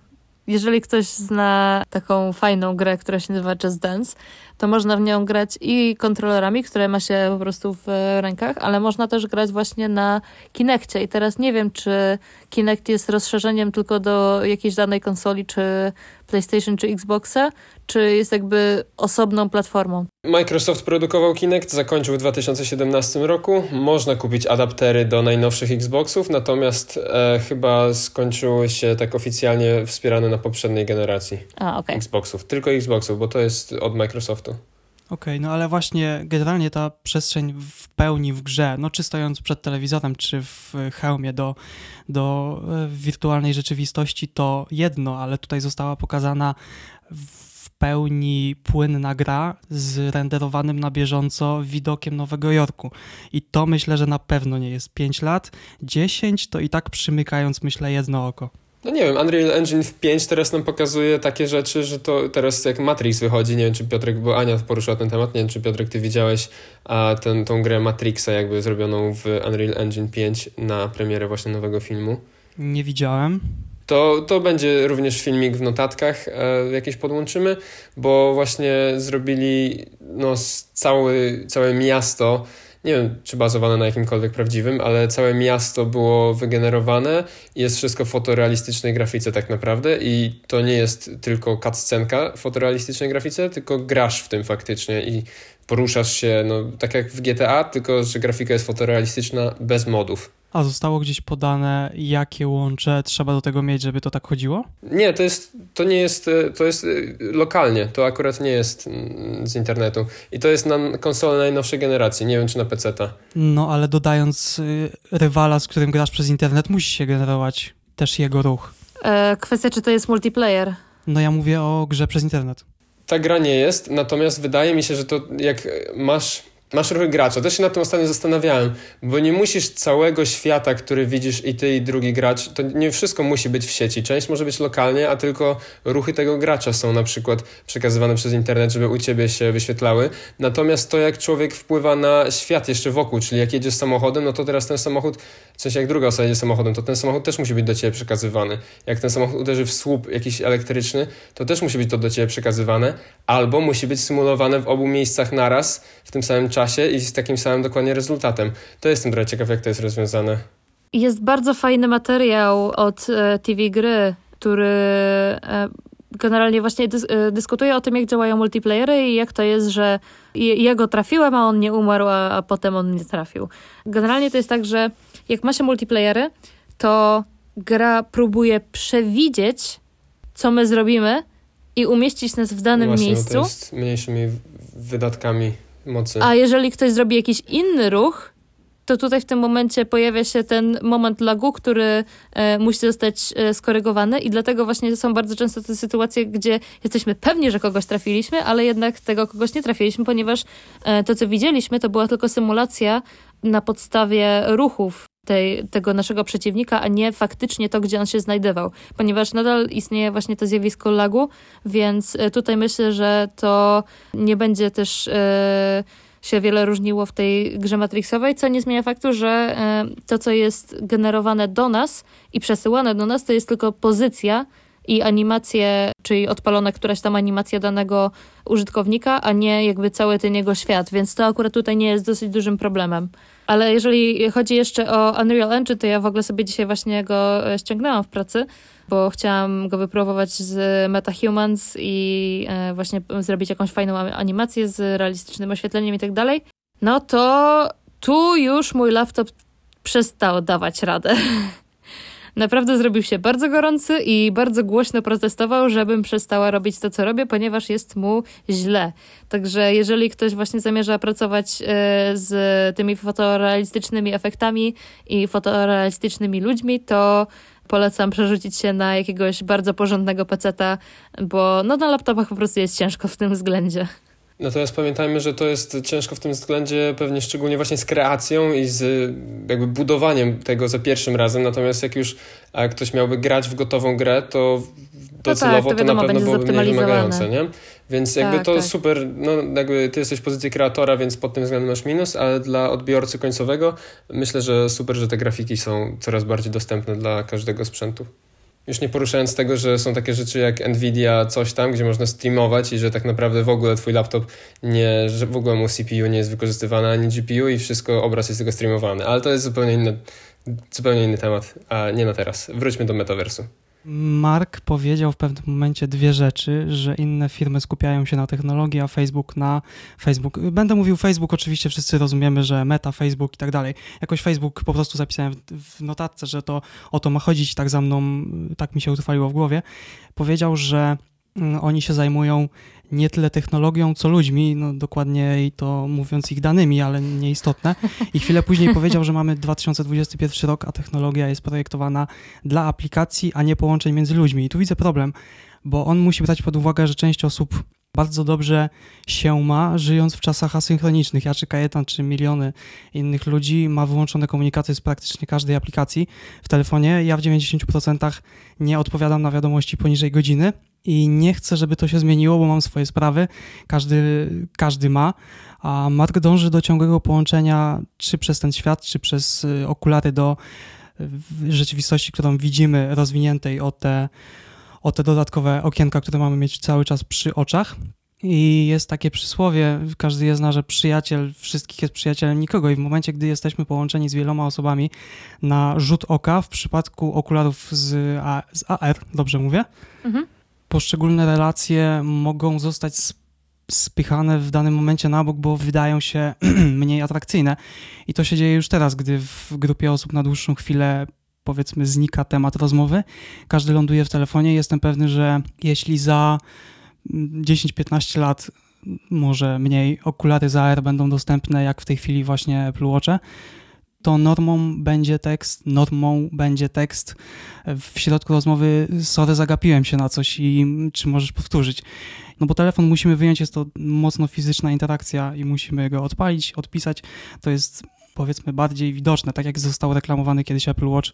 jeżeli ktoś zna taką fajną grę, która się nazywa Just Dance, to można w nią grać i kontrolerami, które ma się po prostu w rękach, ale można też grać właśnie na Kinectie. I teraz nie wiem, czy Kinect jest rozszerzeniem tylko do jakiejś danej konsoli, czy PlayStation, czy Xboxa, czy jest jakby osobną platformą. Microsoft produkował Kinect, zakończył w 2017 roku. Można kupić adaptery do najnowszych Xboxów, natomiast e, chyba skończyły się tak oficjalnie wspierane na poprzedniej generacji A, okay. Xboxów. Tylko Xboxów, bo to jest od Microsoftu. Okej, okay, no ale właśnie generalnie ta przestrzeń w pełni w grze, no czy stojąc przed telewizorem, czy w hełmie do, do e, wirtualnej rzeczywistości, to jedno, ale tutaj została pokazana w pełni płynna gra z renderowanym na bieżąco widokiem Nowego Jorku. I to myślę, że na pewno nie jest 5 lat. 10 to i tak przymykając, myślę, jedno oko. No nie wiem, Unreal Engine 5 teraz nam pokazuje takie rzeczy, że to teraz jak Matrix wychodzi, nie wiem czy Piotrek, bo Ania poruszyła ten temat, nie wiem czy Piotrek ty widziałeś a, ten, tą grę Matrixa jakby zrobioną w Unreal Engine 5 na premierę właśnie nowego filmu. Nie widziałem. To, to będzie również filmik w notatkach e, jakieś podłączymy, bo właśnie zrobili no, cały, całe miasto nie wiem, czy bazowane na jakimkolwiek prawdziwym, ale całe miasto było wygenerowane i jest wszystko w fotorealistycznej grafice tak naprawdę i to nie jest tylko cutscenka w fotorealistycznej grafice, tylko grasz w tym faktycznie i poruszasz się, no tak jak w GTA, tylko że grafika jest fotorealistyczna bez modów. A zostało gdzieś podane, jakie łącze trzeba do tego mieć, żeby to tak chodziło? Nie, to, jest, to nie jest, to jest y, lokalnie, to akurat nie jest mm, z internetu. I to jest na konsolę najnowszej generacji, nie wiem czy na PC-ta. No, ale dodając y, rywala, z którym grasz przez internet, musi się generować też jego ruch. E, kwestia, czy to jest multiplayer? No ja mówię o grze przez internet. Ta gra nie jest, natomiast wydaje mi się, że to jak masz masz ruchy gracza. Też się nad tym ostatnio zastanawiałem, bo nie musisz całego świata, który widzisz i ty i drugi gracz, to nie wszystko musi być w sieci. Część może być lokalnie, a tylko ruchy tego gracza są na przykład przekazywane przez internet, żeby u ciebie się wyświetlały. Natomiast to, jak człowiek wpływa na świat jeszcze wokół, czyli jak jedziesz samochodem, no to teraz ten samochód, w sensie jak druga osoba jedzie samochodem, to ten samochód też musi być do ciebie przekazywany. Jak ten samochód uderzy w słup jakiś elektryczny, to też musi być to do ciebie przekazywane, albo musi być symulowane w obu miejscach naraz w tym samym czasie i z takim samym dokładnie rezultatem. To jestem trochę ciekaw, jak to jest rozwiązane. Jest bardzo fajny materiał od e, TV Gry, który e, generalnie właśnie dys e, dyskutuje o tym, jak działają multiplayery i jak to jest, że jego trafiłem, a on nie umarł, a, a potem on nie trafił. Generalnie to jest tak, że jak ma się multiplayery, to gra próbuje przewidzieć, co my zrobimy i umieścić nas w danym Właśnie, miejscu. No to jest mniejszymi wydatkami mocy. A jeżeli ktoś zrobi jakiś inny ruch, to tutaj w tym momencie pojawia się ten moment lagu, który e, musi zostać e, skorygowany i dlatego właśnie są bardzo często te sytuacje, gdzie jesteśmy pewni, że kogoś trafiliśmy, ale jednak tego kogoś nie trafiliśmy, ponieważ e, to, co widzieliśmy, to była tylko symulacja na podstawie ruchów tej, tego naszego przeciwnika, a nie faktycznie to, gdzie on się znajdował, ponieważ nadal istnieje właśnie to zjawisko lagu, więc e, tutaj myślę, że to nie będzie też e, się wiele różniło w tej grze Matrixowej, co nie zmienia faktu, że e, to, co jest generowane do nas i przesyłane do nas, to jest tylko pozycja i animacje, czyli odpalona któraś tam animacja danego użytkownika, a nie jakby cały ten jego świat, więc to akurat tutaj nie jest dosyć dużym problemem. Ale jeżeli chodzi jeszcze o Unreal Engine, to ja w ogóle sobie dzisiaj właśnie go e, ściągnęłam w pracy, bo chciałam go wypróbować z MetaHumans i e, właśnie zrobić jakąś fajną animację z realistycznym oświetleniem i tak dalej. No to tu już mój laptop przestał dawać radę. *laughs* Naprawdę zrobił się bardzo gorący i bardzo głośno protestował, żebym przestała robić to, co robię, ponieważ jest mu źle. Także jeżeli ktoś właśnie zamierza pracować e, z tymi fotorealistycznymi efektami i fotorealistycznymi ludźmi, to polecam przerzucić się na jakiegoś bardzo porządnego peceta, bo no, na laptopach po prostu jest ciężko w tym względzie. Natomiast pamiętajmy, że to jest ciężko w tym względzie pewnie szczególnie właśnie z kreacją i z jakby budowaniem tego za pierwszym razem. Natomiast jak już ktoś miałby grać w gotową grę, to docelowo no tak, to, wiadomo, to na pewno byłoby mniej wymagające, nie? Więc jakby tak, to tak. super, no jakby ty jesteś w pozycji kreatora, więc pod tym względem masz minus, ale dla odbiorcy końcowego myślę, że super, że te grafiki są coraz bardziej dostępne dla każdego sprzętu. Już nie poruszając tego, że są takie rzeczy jak Nvidia, coś tam, gdzie można streamować i że tak naprawdę w ogóle twój laptop nie, że w ogóle mu CPU nie jest wykorzystywany ani GPU i wszystko, obraz jest tylko streamowany. Ale to jest zupełnie inny, zupełnie inny temat, a nie na teraz. Wróćmy do metaversu. Mark powiedział w pewnym momencie dwie rzeczy, że inne firmy skupiają się na technologii, a Facebook na Facebook. Będę mówił Facebook, oczywiście wszyscy rozumiemy, że meta, Facebook i tak dalej. Jakoś Facebook po prostu zapisałem w notatce, że to o to ma chodzić, tak za mną, tak mi się utrwaliło w głowie. Powiedział, że mm, oni się zajmują nie tyle technologią, co ludźmi, no dokładniej to mówiąc ich danymi, ale nieistotne. I chwilę później *laughs* powiedział, że mamy 2021 rok, a technologia jest projektowana dla aplikacji, a nie połączeń między ludźmi. I tu widzę problem, bo on musi brać pod uwagę, że część osób bardzo dobrze się ma, żyjąc w czasach asynchronicznych. Ja czy Kajetan, czy miliony innych ludzi ma wyłączone komunikaty z praktycznie każdej aplikacji w telefonie. Ja w 90% nie odpowiadam na wiadomości poniżej godziny, i nie chcę, żeby to się zmieniło, bo mam swoje sprawy, każdy, każdy ma, a Mark dąży do ciągłego połączenia czy przez ten świat, czy przez y, okulary do y, rzeczywistości, którą widzimy, rozwiniętej o te, o te dodatkowe okienka, które mamy mieć cały czas przy oczach. I jest takie przysłowie, każdy je zna, że przyjaciel wszystkich jest przyjacielem nikogo i w momencie, gdy jesteśmy połączeni z wieloma osobami na rzut oka, w przypadku okularów z, A, z AR, dobrze mówię? Mhm poszczególne relacje mogą zostać spychane w danym momencie na bok, bo wydają się *clears throat* mniej atrakcyjne. I to się dzieje już teraz, gdy w grupie osób na dłuższą chwilę powiedzmy znika temat rozmowy, każdy ląduje w telefonie. Jestem pewny, że jeśli za 10-15 lat może mniej okulary za AR będą dostępne, jak w tej chwili właśnie Apple Watche, to normą będzie tekst, normą będzie tekst w środku rozmowy, sorry, zagapiłem się na coś i czy możesz powtórzyć. No bo telefon musimy wyjąć, jest to mocno fizyczna interakcja i musimy go odpalić, odpisać. To jest powiedzmy bardziej widoczne, tak jak został reklamowany kiedyś Apple Watch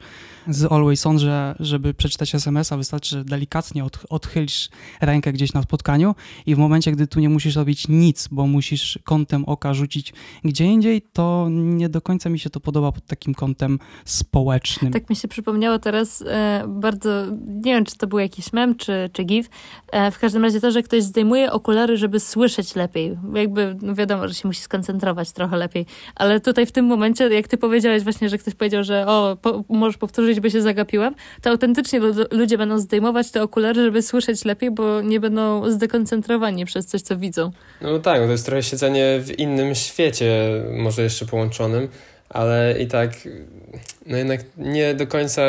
z Always On, że żeby przeczytać SMS-a wystarczy, że delikatnie od, odchylisz rękę gdzieś na spotkaniu i w momencie, gdy tu nie musisz robić nic, bo musisz kątem oka rzucić gdzie indziej, to nie do końca mi się to podoba pod takim kątem społecznym. Tak mi się przypomniało teraz e, bardzo, nie wiem, czy to był jakiś mem, czy, czy gif, e, w każdym razie to, że ktoś zdejmuje okulary, żeby słyszeć lepiej. Jakby, no wiadomo, że się musi skoncentrować trochę lepiej, ale tutaj w tym momencie, jak ty powiedziałeś właśnie, że ktoś powiedział, że o, po, możesz powtórzyć, by się zagapiłem, to autentycznie ludzie będą zdejmować te okulary, żeby słyszeć lepiej, bo nie będą zdekoncentrowani przez coś, co widzą. No tak, to jest trochę siedzenie w innym świecie, może jeszcze połączonym, ale i tak, no jednak nie do końca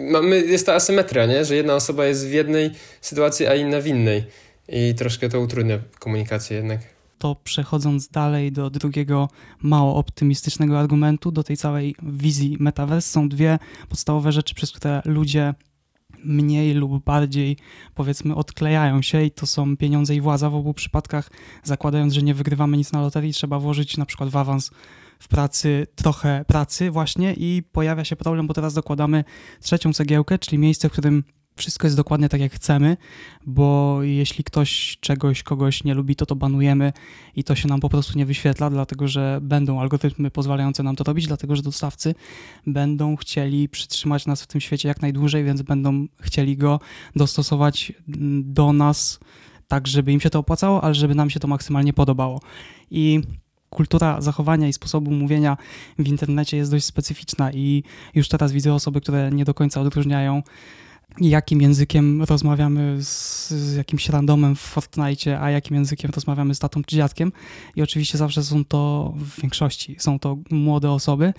mamy, jest ta asymetria, nie? że jedna osoba jest w jednej sytuacji, a inna w innej. I troszkę to utrudnia komunikację jednak to przechodząc dalej do drugiego mało optymistycznego argumentu, do tej całej wizji metaverse, są dwie podstawowe rzeczy, przez które ludzie mniej lub bardziej, powiedzmy, odklejają się i to są pieniądze i władza. W obu przypadkach, zakładając, że nie wygrywamy nic na loterii, trzeba włożyć na przykład w awans w pracy trochę pracy właśnie i pojawia się problem, bo teraz dokładamy trzecią cegiełkę, czyli miejsce, w którym wszystko jest dokładnie tak, jak chcemy, bo jeśli ktoś czegoś, kogoś nie lubi, to to banujemy i to się nam po prostu nie wyświetla, dlatego że będą algorytmy pozwalające nam to robić, dlatego że dostawcy będą chcieli przytrzymać nas w tym świecie jak najdłużej, więc będą chcieli go dostosować do nas tak, żeby im się to opłacało, ale żeby nam się to maksymalnie podobało. I kultura zachowania i sposobu mówienia w internecie jest dość specyficzna i już teraz widzę osoby, które nie do końca odróżniają jakim językiem rozmawiamy z, z, jakimś randomem w Fortnite, a jakim językiem rozmawiamy z tatą czy dziadkiem. I oczywiście zawsze są to, w większości, są to młode osoby.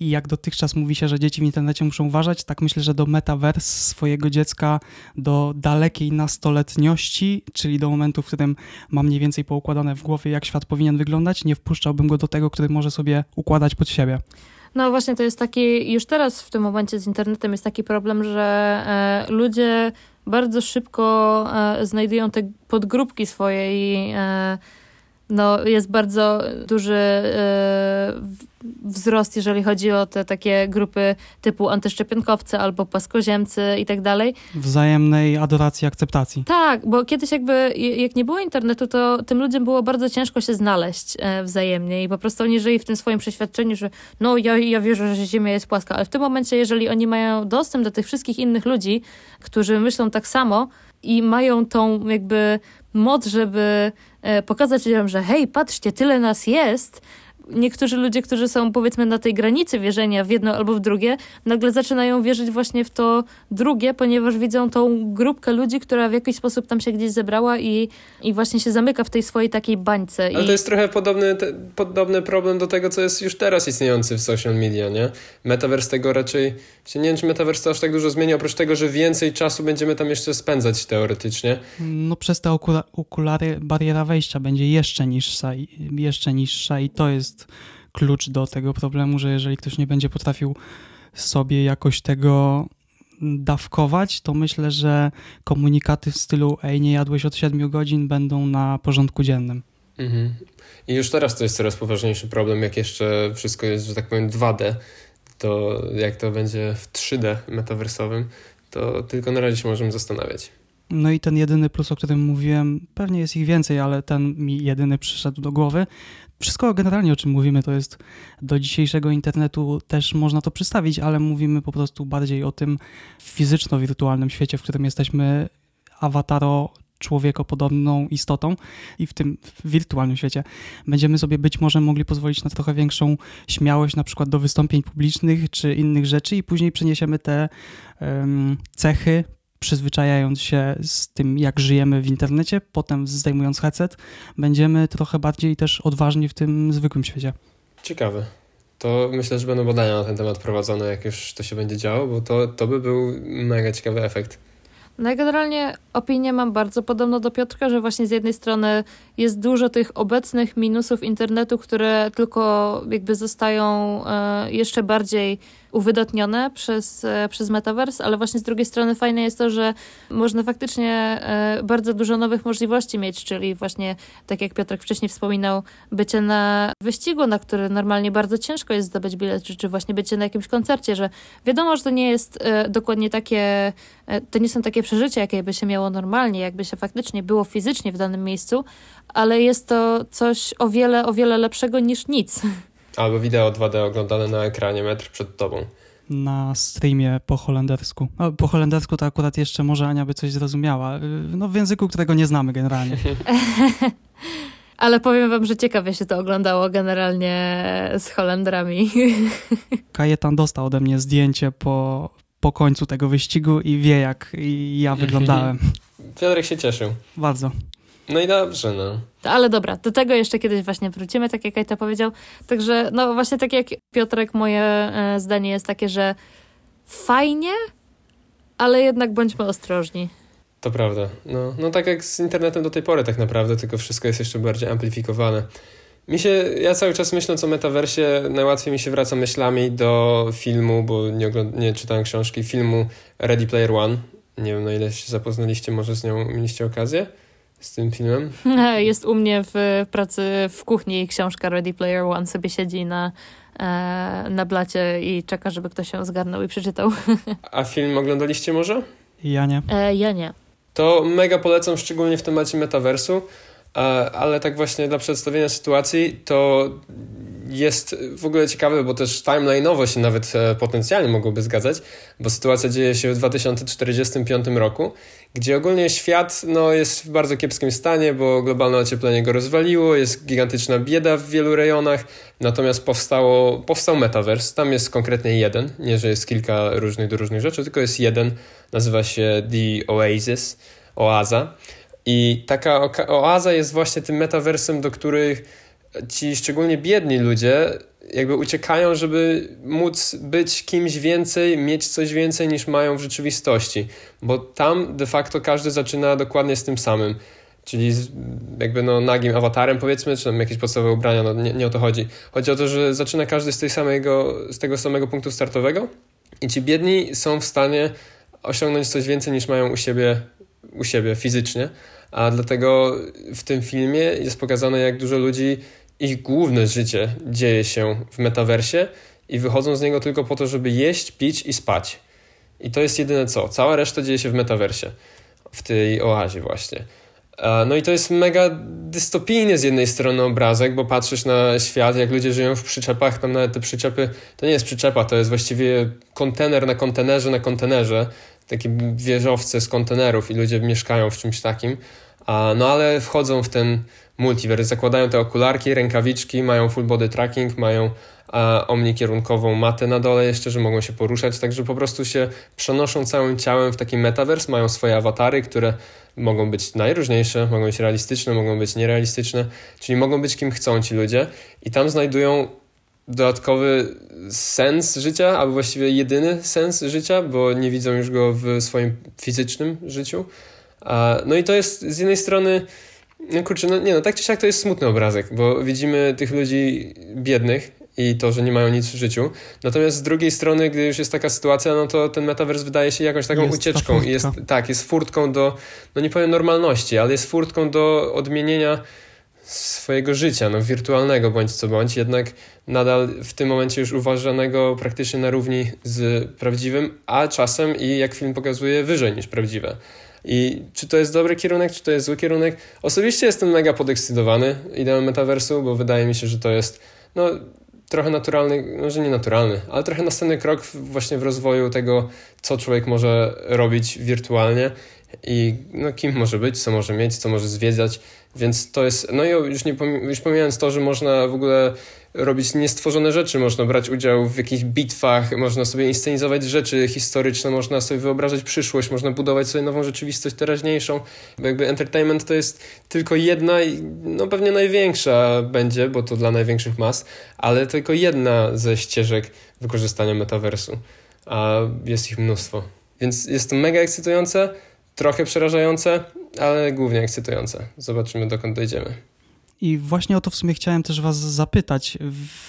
I jak dotychczas mówi się, że dzieci w internecie muszą uważać, tak myślę, że do metaverse swojego dziecka, do dalekiej nastoletniości, czyli do momentu, w którym mam mniej więcej poukładane w głowie, jak świat powinien wyglądać, nie wpuszczałbym go do tego, który może sobie układać pod siebie. No właśnie, to jest taki, już teraz w tym momencie z internetem jest taki problem, że e, ludzie bardzo szybko e, znajdują te podgrupki swojej, no, jest bardzo duży e, wzrost, jeżeli chodzi o te takie grupy typu antyszczepionkowcy albo płaskoziemcy i tak dalej. Wzajemnej adoracji, akceptacji. Tak, bo kiedyś jakby, jak nie było internetu, to tym ludziom było bardzo ciężko się znaleźć e, wzajemnie i po prostu oni żyli w tym swoim przeświadczeniu, że no ja, ja wierzę, że Ziemia jest płaska, ale w tym momencie, jeżeli oni mają dostęp do tych wszystkich innych ludzi, którzy myślą tak samo i mają tą jakby moc, żeby pokazać ludziom, że hej, patrzcie, tyle nas jest, niektórzy ludzie, którzy są powiedzmy na tej granicy wierzenia w jedno albo w drugie, nagle zaczynają wierzyć właśnie w to drugie, ponieważ widzą tą grupkę ludzi, która w jakiś sposób tam się gdzieś zebrała i, i właśnie się zamyka w tej swojej takiej bańce. Ale I... to jest trochę podobny, te, podobny problem do tego, co jest już teraz istniejący w social media, nie? Metaverse tego raczej, nie wiem, czy Metaverse to aż tak dużo zmieni, oprócz tego, że więcej czasu będziemy tam jeszcze spędzać teoretycznie. No przez te okulary bariera wejścia będzie jeszcze niższa, jeszcze niższa i to jest jest klucz do tego problemu, że jeżeli ktoś nie będzie potrafił sobie jakoś tego dawkować, to myślę, że komunikaty w stylu ej, nie jadłeś od 7 godzin będą na porządku dziennym. Mhm. I już teraz to jest coraz poważniejszy problem, jak jeszcze wszystko jest, że tak powiem, 2D, to jak to będzie w 3D metaversowym, to tylko na razie się możemy zastanawiać. No i ten jedyny plus, o którym mówiłem, pewnie jest ich więcej, ale ten mi jedyny przyszedł do głowy, wszystko generalnie o czym mówimy to jest do dzisiejszego internetu też można to przedstawić, ale mówimy po prostu bardziej o tym fizyczno-wirtualnym świecie, w którym jesteśmy awataro człowiekopodobną istotą i w tym wirtualnym świecie. Będziemy sobie być może mogli pozwolić na trochę większą śmiałość na przykład do wystąpień publicznych czy innych rzeczy i później przeniesiemy te um, cechy przyzwyczajając się z tym, jak żyjemy w internecie, potem zdejmując headset, będziemy trochę bardziej też odważni w tym zwykłym świecie. Ciekawe. To myślę, że będą badania na ten temat prowadzone, jak już to się będzie działo, bo to, to by był mega ciekawy efekt. No i generalnie opinię mam bardzo podobną do Piotrka, że właśnie z jednej strony jest dużo tych obecnych minusów internetu, które tylko jakby zostają e, jeszcze bardziej uwydatnione przez, e, przez Metaverse, ale właśnie z drugiej strony fajne jest to, że można faktycznie e, bardzo dużo nowych możliwości mieć, czyli właśnie, tak jak Piotrek wcześniej wspominał, bycie na wyścigu, na który normalnie bardzo ciężko jest zdobyć bilet, czy, czy właśnie bycie na jakimś koncercie, że wiadomo, że to nie jest e, dokładnie takie, to nie są takie przeżycia, jakie by się miało normalnie, jakby się faktycznie było fizycznie w danym miejscu, ale jest to coś o wiele, o wiele lepszego niż nic. Albo wideo 2D oglądane na ekranie metr przed tobą. Na streamie po holendersku. No, po holendersku to akurat jeszcze może Ania by coś zrozumiała. No w języku, którego nie znamy generalnie. *laughs* Ale powiem wam, że ciekawie się to oglądało generalnie z Holendrami. *laughs* Kajetan dostał ode mnie zdjęcie po, po końcu tego wyścigu i wie, jak ja *laughs* wyglądałem. Piotrek się cieszył. Bardzo. No i dobrze, no. Ale dobra, do tego jeszcze kiedyś właśnie wrócimy, tak jak Kajta powiedział. Także, no właśnie tak jak Piotrek, moje e, zdanie jest takie, że fajnie, ale jednak bądźmy ostrożni. To prawda. No, no tak jak z internetem do tej pory tak naprawdę, tylko wszystko jest jeszcze bardziej amplifikowane. Mi się, ja cały czas myśląc o metaversie, najłatwiej mi się wraca myślami do filmu, bo nie, nie czytałem książki, filmu Ready Player One. Nie wiem, na ile się zapoznaliście, może z nią mieliście okazję z tym filmem? *laughs* Jest u mnie w pracy w kuchni książka Ready Player One sobie siedzi na, e, na blacie i czeka, żeby ktoś się zgarnął i przeczytał. *laughs* A film oglądaliście może? Ja nie. E, ja nie. To mega polecam, szczególnie w temacie metaversu, ale tak właśnie dla przedstawienia sytuacji, to jest w ogóle ciekawe, bo też timeline'owo się nawet e, potencjalnie mogłoby zgadzać, bo sytuacja dzieje się w 2045 roku, gdzie ogólnie świat no, jest w bardzo kiepskim stanie, bo globalne ocieplenie go rozwaliło, jest gigantyczna bieda w wielu rejonach, natomiast powstało, powstał metaverse, tam jest konkretnie jeden, nie że jest kilka różnych do różnych rzeczy, tylko jest jeden, nazywa się The Oasis, Oaza. I taka oaza jest właśnie tym metaversem, do których ci szczególnie biedni ludzie jakby uciekają, żeby móc być kimś więcej, mieć coś więcej niż mają w rzeczywistości, bo tam de facto każdy zaczyna dokładnie z tym samym, czyli z, jakby no nagim awatarem powiedzmy, czy tam jakieś podstawowe ubrania, no nie, nie o to chodzi. Chodzi o to, że zaczyna każdy z, tej samego, z tego samego punktu startowego i ci biedni są w stanie osiągnąć coś więcej niż mają u siebie, u siebie fizycznie, A dlatego w tym filmie jest pokazane, jak dużo ludzi, ich główne życie dzieje się w metaversie i wychodzą z niego tylko po to, żeby jeść, pić i spać. I to jest jedyne co. Cała reszta dzieje się w metaversie, w tej oazie właśnie. No i to jest mega dystopijny z jednej strony obrazek, bo patrzysz na świat, jak ludzie żyją w przyczepach, tam nawet te przyczepy, to nie jest przyczepa, to jest właściwie kontener na kontenerze na kontenerze, takie wieżowce z kontenerów i ludzie mieszkają w czymś takim. No ale wchodzą w ten multiverse, zakładają te okularki, rękawiczki, mają full body tracking, mają omnikierunkową matę na dole jeszcze, że mogą się poruszać, także po prostu się przenoszą całym ciałem w taki metaverse, mają swoje awatary, które mogą być najróżniejsze, mogą być realistyczne, mogą być nierealistyczne, czyli mogą być kim chcą ci ludzie i tam znajdują dodatkowy sens życia, albo właściwie jedyny sens życia, bo nie widzą już go w swoim fizycznym życiu. No i to jest z jednej strony, no kurczę, no nie no, tak czy siak to jest smutny obrazek, bo widzimy tych ludzi biednych, i to, że nie mają nic w życiu. Natomiast z drugiej strony, gdy już jest taka sytuacja, no to ten metaverse wydaje się jakąś taką jest ucieczką i jest tak, jest furtką do, no nie powiem normalności, ale jest furtką do odmienienia swojego życia, no wirtualnego bądź co bądź, jednak nadal w tym momencie już uważanego praktycznie na równi z prawdziwym, a czasem i jak film pokazuje wyżej niż prawdziwe. I czy to jest dobry kierunek, czy to jest zły kierunek? Osobiście jestem mega podekscytowany ideą metaversu, bo wydaje mi się, że to jest no, trochę naturalny, może nie naturalny, ale trochę następny krok właśnie w rozwoju tego, co człowiek może robić wirtualnie i no, kim może być, co może mieć, co może zwiedzać, więc to jest, no i już, nie, już pomijając to, że można w ogóle robić niestworzone rzeczy, można brać udział w jakichś bitwach, można sobie inscenizować rzeczy historyczne, można sobie wyobrażać przyszłość, można budować sobie nową rzeczywistość teraźniejszą. Bo jakby entertainment to jest tylko jedna no pewnie największa będzie, bo to dla największych mas, ale tylko jedna ze ścieżek wykorzystania metaversu, a jest ich mnóstwo. Więc jest to mega ekscytujące, trochę przerażające, ale głównie ekscytujące. Zobaczymy dokąd dojdziemy. I właśnie o to w sumie chciałem też Was zapytać,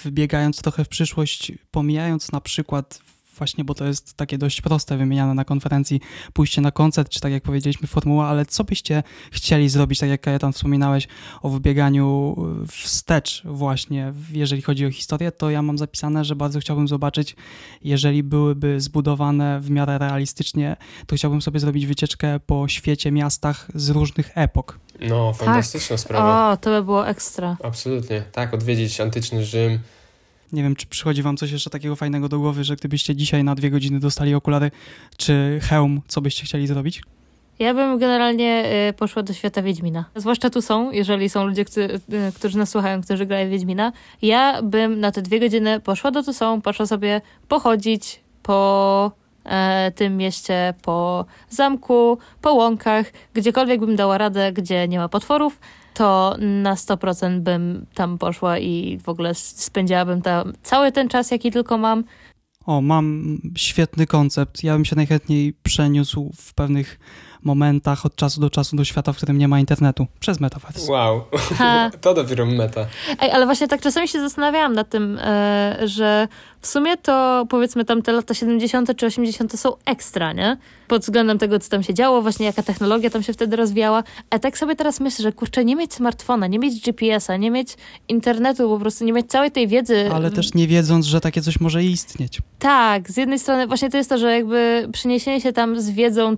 wybiegając trochę w przyszłość, pomijając na przykład właśnie, bo to jest takie dość proste, wymieniane na konferencji, pójście na koncert, czy tak jak powiedzieliśmy, formuła, ale co byście chcieli zrobić, tak jak Kajetan wspominałeś o wybieganiu wstecz właśnie, jeżeli chodzi o historię, to ja mam zapisane, że bardzo chciałbym zobaczyć, jeżeli byłyby zbudowane w miarę realistycznie, to chciałbym sobie zrobić wycieczkę po świecie, miastach z różnych epok. No, fantastyczna tak. sprawa. O, to by było ekstra. Absolutnie. Tak, odwiedzić antyczny Rzym, nie wiem, czy przychodzi wam coś jeszcze takiego fajnego do głowy, że gdybyście dzisiaj na dwie godziny dostali okulary czy hełm, co byście chcieli zrobić? Ja bym generalnie y, poszła do świata Wiedźmina. Zwłaszcza tu są, jeżeli są ludzie, którzy, y, nas słuchają, którzy grają Wiedźmina. Ja bym na te dwie godziny poszła do tu są, poszła sobie pochodzić po e, tym mieście, po zamku, po łąkach, gdziekolwiek bym dała radę, gdzie nie ma potworów to na 100% bym tam poszła i w ogóle spędziłabym tam cały ten czas, jaki tylko mam. O, mam świetny koncept. Ja bym się najchętniej przeniósł w pewnych momentach od czasu do czasu do świata, w którym nie ma internetu, przez metaverse. Wow, ha. *laughs* to dopiero meta. Ej, ale właśnie tak czasami się zastanawiałam nad tym, e, że w sumie to powiedzmy tam te lata 70. czy 80. są ekstra, nie? Pod względem tego, co tam się działo, właśnie jaka technologia tam się wtedy rozwijała. A tak sobie teraz myślę, że kurczę, nie mieć smartfona, nie mieć GPS-a, nie mieć internetu, po prostu nie mieć całej tej wiedzy. Ale też nie wiedząc, że takie coś może istnieć. Tak, z jednej strony właśnie to jest to, że jakby przeniesienie się tam z wiedzą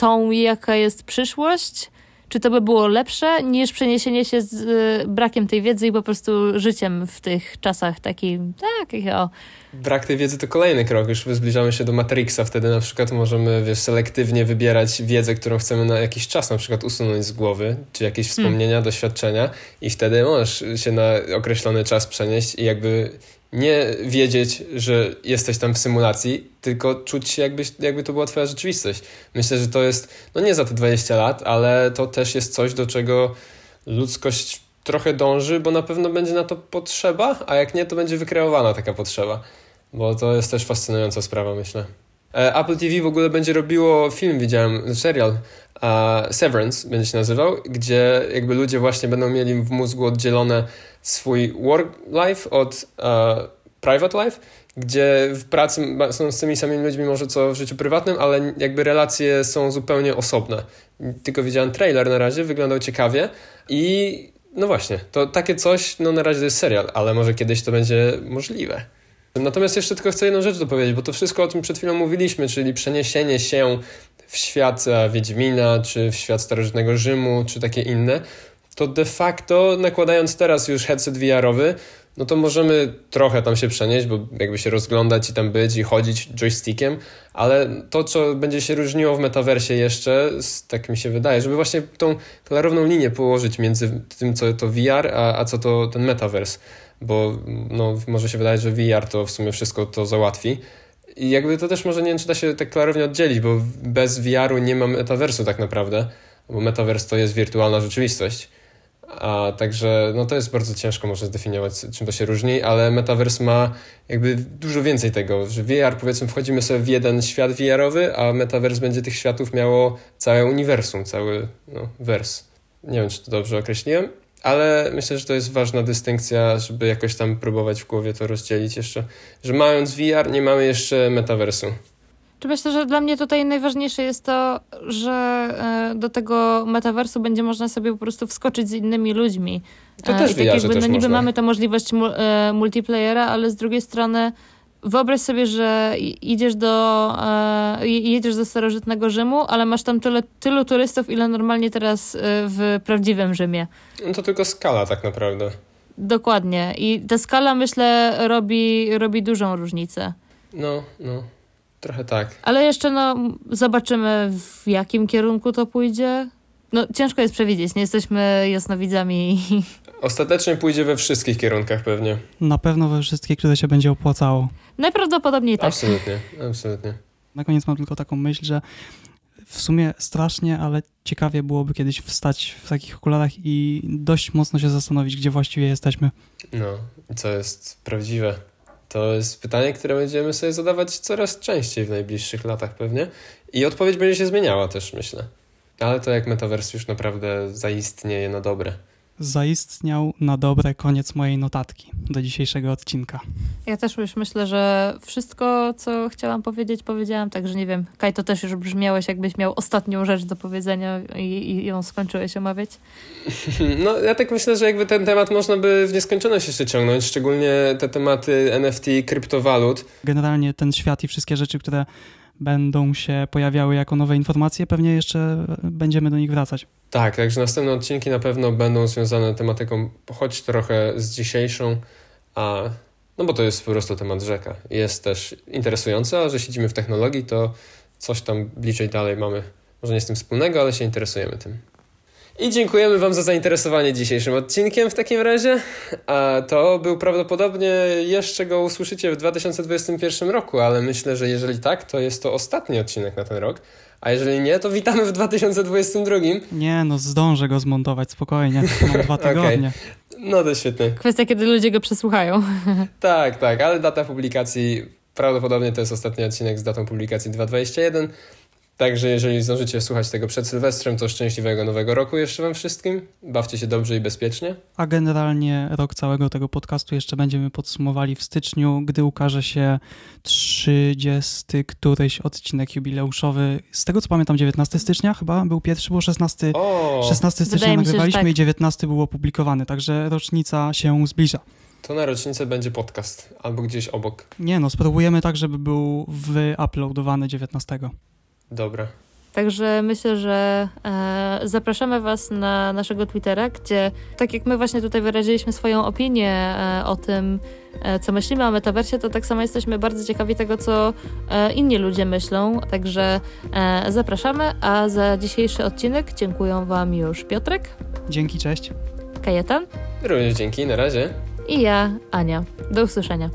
tą, jaka jest przyszłość, czy to by było lepsze niż przeniesienie się z y, brakiem tej wiedzy i po prostu życiem w tych czasach takim, tak, o. Brak tej wiedzy to kolejny krok, już zbliżamy się do Matrixa, wtedy na przykład możemy, wiesz, selektywnie wybierać wiedzę, którą chcemy na jakiś czas na przykład usunąć z głowy, czy jakieś hmm. wspomnienia, hmm. doświadczenia i wtedy możesz się na określony czas przenieść i jakby nie wiedzieć, że jesteś tam w symulacji, tylko czuć się, jakby, jakby to była twoja rzeczywistość. Myślę, że to jest, no nie za te 20 lat, ale to też jest coś, do czego ludzkość trochę dąży, bo na pewno będzie na to potrzeba, a jak nie, to będzie wykreowana taka potrzeba. Bo to jest też fascynująca sprawa, myślę. E, Apple TV w ogóle będzie robiło film, widziałem, serial Severance będzie się nazywał, gdzie jakby ludzie właśnie będą mieli w mózgu oddzielone swój work life od uh, private life gdzie w pracy są z tymi samymi ludźmi może co w życiu prywatnym, ale jakby relacje są zupełnie osobne. Tylko widziałem trailer na razie, wyglądał ciekawie i no właśnie, to takie coś, no na razie to jest serial, ale może kiedyś to będzie możliwe. Natomiast jeszcze tylko chcę jedną rzecz dopowiedzieć, bo to wszystko o tym przed chwilą mówiliśmy, czyli przeniesienie się w świat Wiedźmina, czy w świat starożytnego Rzymu, czy takie inne, to de facto nakładając teraz już headset VR-owy, no to możemy trochę tam się przenieść, bo jakby się rozglądać i tam być i chodzić joystickiem, ale to, co będzie się różniło w metaversie jeszcze, tak mi się wydaje, żeby właśnie tą klarowną linię położyć między tym, co to VR, a, a co to ten metavers, bo no, może się wydaje, że VR to w sumie wszystko to załatwi, i jakby to też może nie wiem, czy da się tak klarownie oddzielić, bo bez VR-u nie ma metaversu tak naprawdę, bo metavers to jest wirtualna rzeczywistość. A także no to jest bardzo ciężko może zdefiniować, czym to się różni, ale Metaverse ma jakby dużo więcej tego, że VR powiedzmy wchodzimy sobie w jeden świat VR-owy, a Metaverse będzie tych światów miało całe uniwersum, cały no, wers. Nie wiem, czy to dobrze określiłem, ale myślę, że to jest ważna dystynkcja, żeby jakoś tam próbować w głowie to rozdzielić jeszcze, że mając VR nie mamy jeszcze Metaversu. Czy myślę, że dla mnie tutaj najważniejsze jest to, że e, do tego metaversu będzie można sobie po prostu wskoczyć z innymi ludźmi. To też e, I tak jakby, no niby można. mamy tę możliwość e, multiplayera, ale z drugiej strony wyobraź sobie, że idziesz do, jedziesz do starożytnego Rzymu, ale masz tam tyle, tylu turystów, ile normalnie teraz w prawdziwym Rzymie. No to tylko skala tak naprawdę. Dokładnie. I ta skala, myślę, robi, robi dużą różnicę. No, no. Trochę tak. Ale jeszcze no, zobaczymy w jakim kierunku to pójdzie. No ciężko jest przewidzieć, nie jesteśmy jasnowidzami. Ostatecznie pójdzie we wszystkich kierunkach pewnie. Na pewno we wszystkich, które się będzie opłacało. Najprawdopodobniej tak. Absolutnie, absolutnie. Na koniec mam tylko taką myśl, że w sumie strasznie, ale ciekawie byłoby kiedyś wstać w takich okularach i dość mocno się zastanowić, gdzie właściwie jesteśmy. No, i co jest prawdziwe. To jest pytanie, które będziemy sobie zadawać coraz częściej w najbliższych latach pewnie. I odpowiedź będzie się zmieniała też, myślę. Ale to jak metavers już naprawdę zaistnieje na dobre zaistniał na dobre koniec mojej notatki do dzisiejszego odcinka. Ja też już myślę, że wszystko, co chciałam powiedzieć, powiedziałam, także nie wiem. Kaj, to też już brzmiałeś, jakbyś miał ostatnią rzecz do powiedzenia i, i ją skończyłeś omawiać. *laughs* No, ja tak myślę, że jakby ten temat można by w nieskończoność jeszcze ciągnąć, szczególnie te tematy NFT, kryptowalut. Generalnie ten świat i wszystkie rzeczy, które będą się pojawiały jako nowe informacje, pewnie jeszcze będziemy do nich wracać. Tak, także następne odcinki na pewno będą związane tematyką choć trochę z dzisiejszą, a no bo to jest po prostu temat rzeka. Jest też interesujący, a że siedzimy w technologii, to coś tam bliżej dalej mamy, może nie z tym wspólnego, ale się interesujemy tym. I dziękujemy Wam za zainteresowanie dzisiejszym odcinkiem w takim razie. A to był prawdopodobnie jeszcze go usłyszycie w 2021 roku, ale myślę, że jeżeli tak, to jest to ostatni odcinek na ten rok. A jeżeli nie, to witamy w 2022. Nie, no zdążę go zmontować spokojnie. Mam dwa *laughs* tygodnie. Okay. No to świetnie. Kwestia, kiedy ludzie go przesłuchają. *laughs* tak, tak, ale data publikacji prawdopodobnie to jest ostatni odcinek z datą publikacji 221. Także jeżeli zdążycie słuchać tego przed Sylwestrem, to szczęśliwego nowego roku jeszcze wam wszystkim. Bawcie się dobrze i bezpiecznie. A generalnie rok całego tego podcastu jeszcze będziemy podsumowali w styczniu, gdy ukaże się 30 któryś odcinek jubileuszowy. Z tego co pamiętam 19 stycznia chyba był pierwszy, bo 16, o, 16 stycznia nagrywaliśmy tak. i 19 był opublikowany, także rocznica się zbliża. To na rocznicę będzie podcast albo gdzieś obok. Nie no, spróbujemy tak, żeby był wyuploadowany 19. Dobra. Także myślę, że e, zapraszamy Was na naszego Twittera, gdzie tak jak my właśnie tutaj wyraziliśmy swoją opinię e, o tym, e, co myślimy o metaversie, to tak samo jesteśmy bardzo ciekawi tego, co e, inni ludzie myślą. Także e, zapraszamy, a za dzisiejszy odcinek dziękuję Wam już Piotrek. Dzięki, cześć. Kajetan. Również dzięki, na razie. I ja, Ania. Do usłyszenia.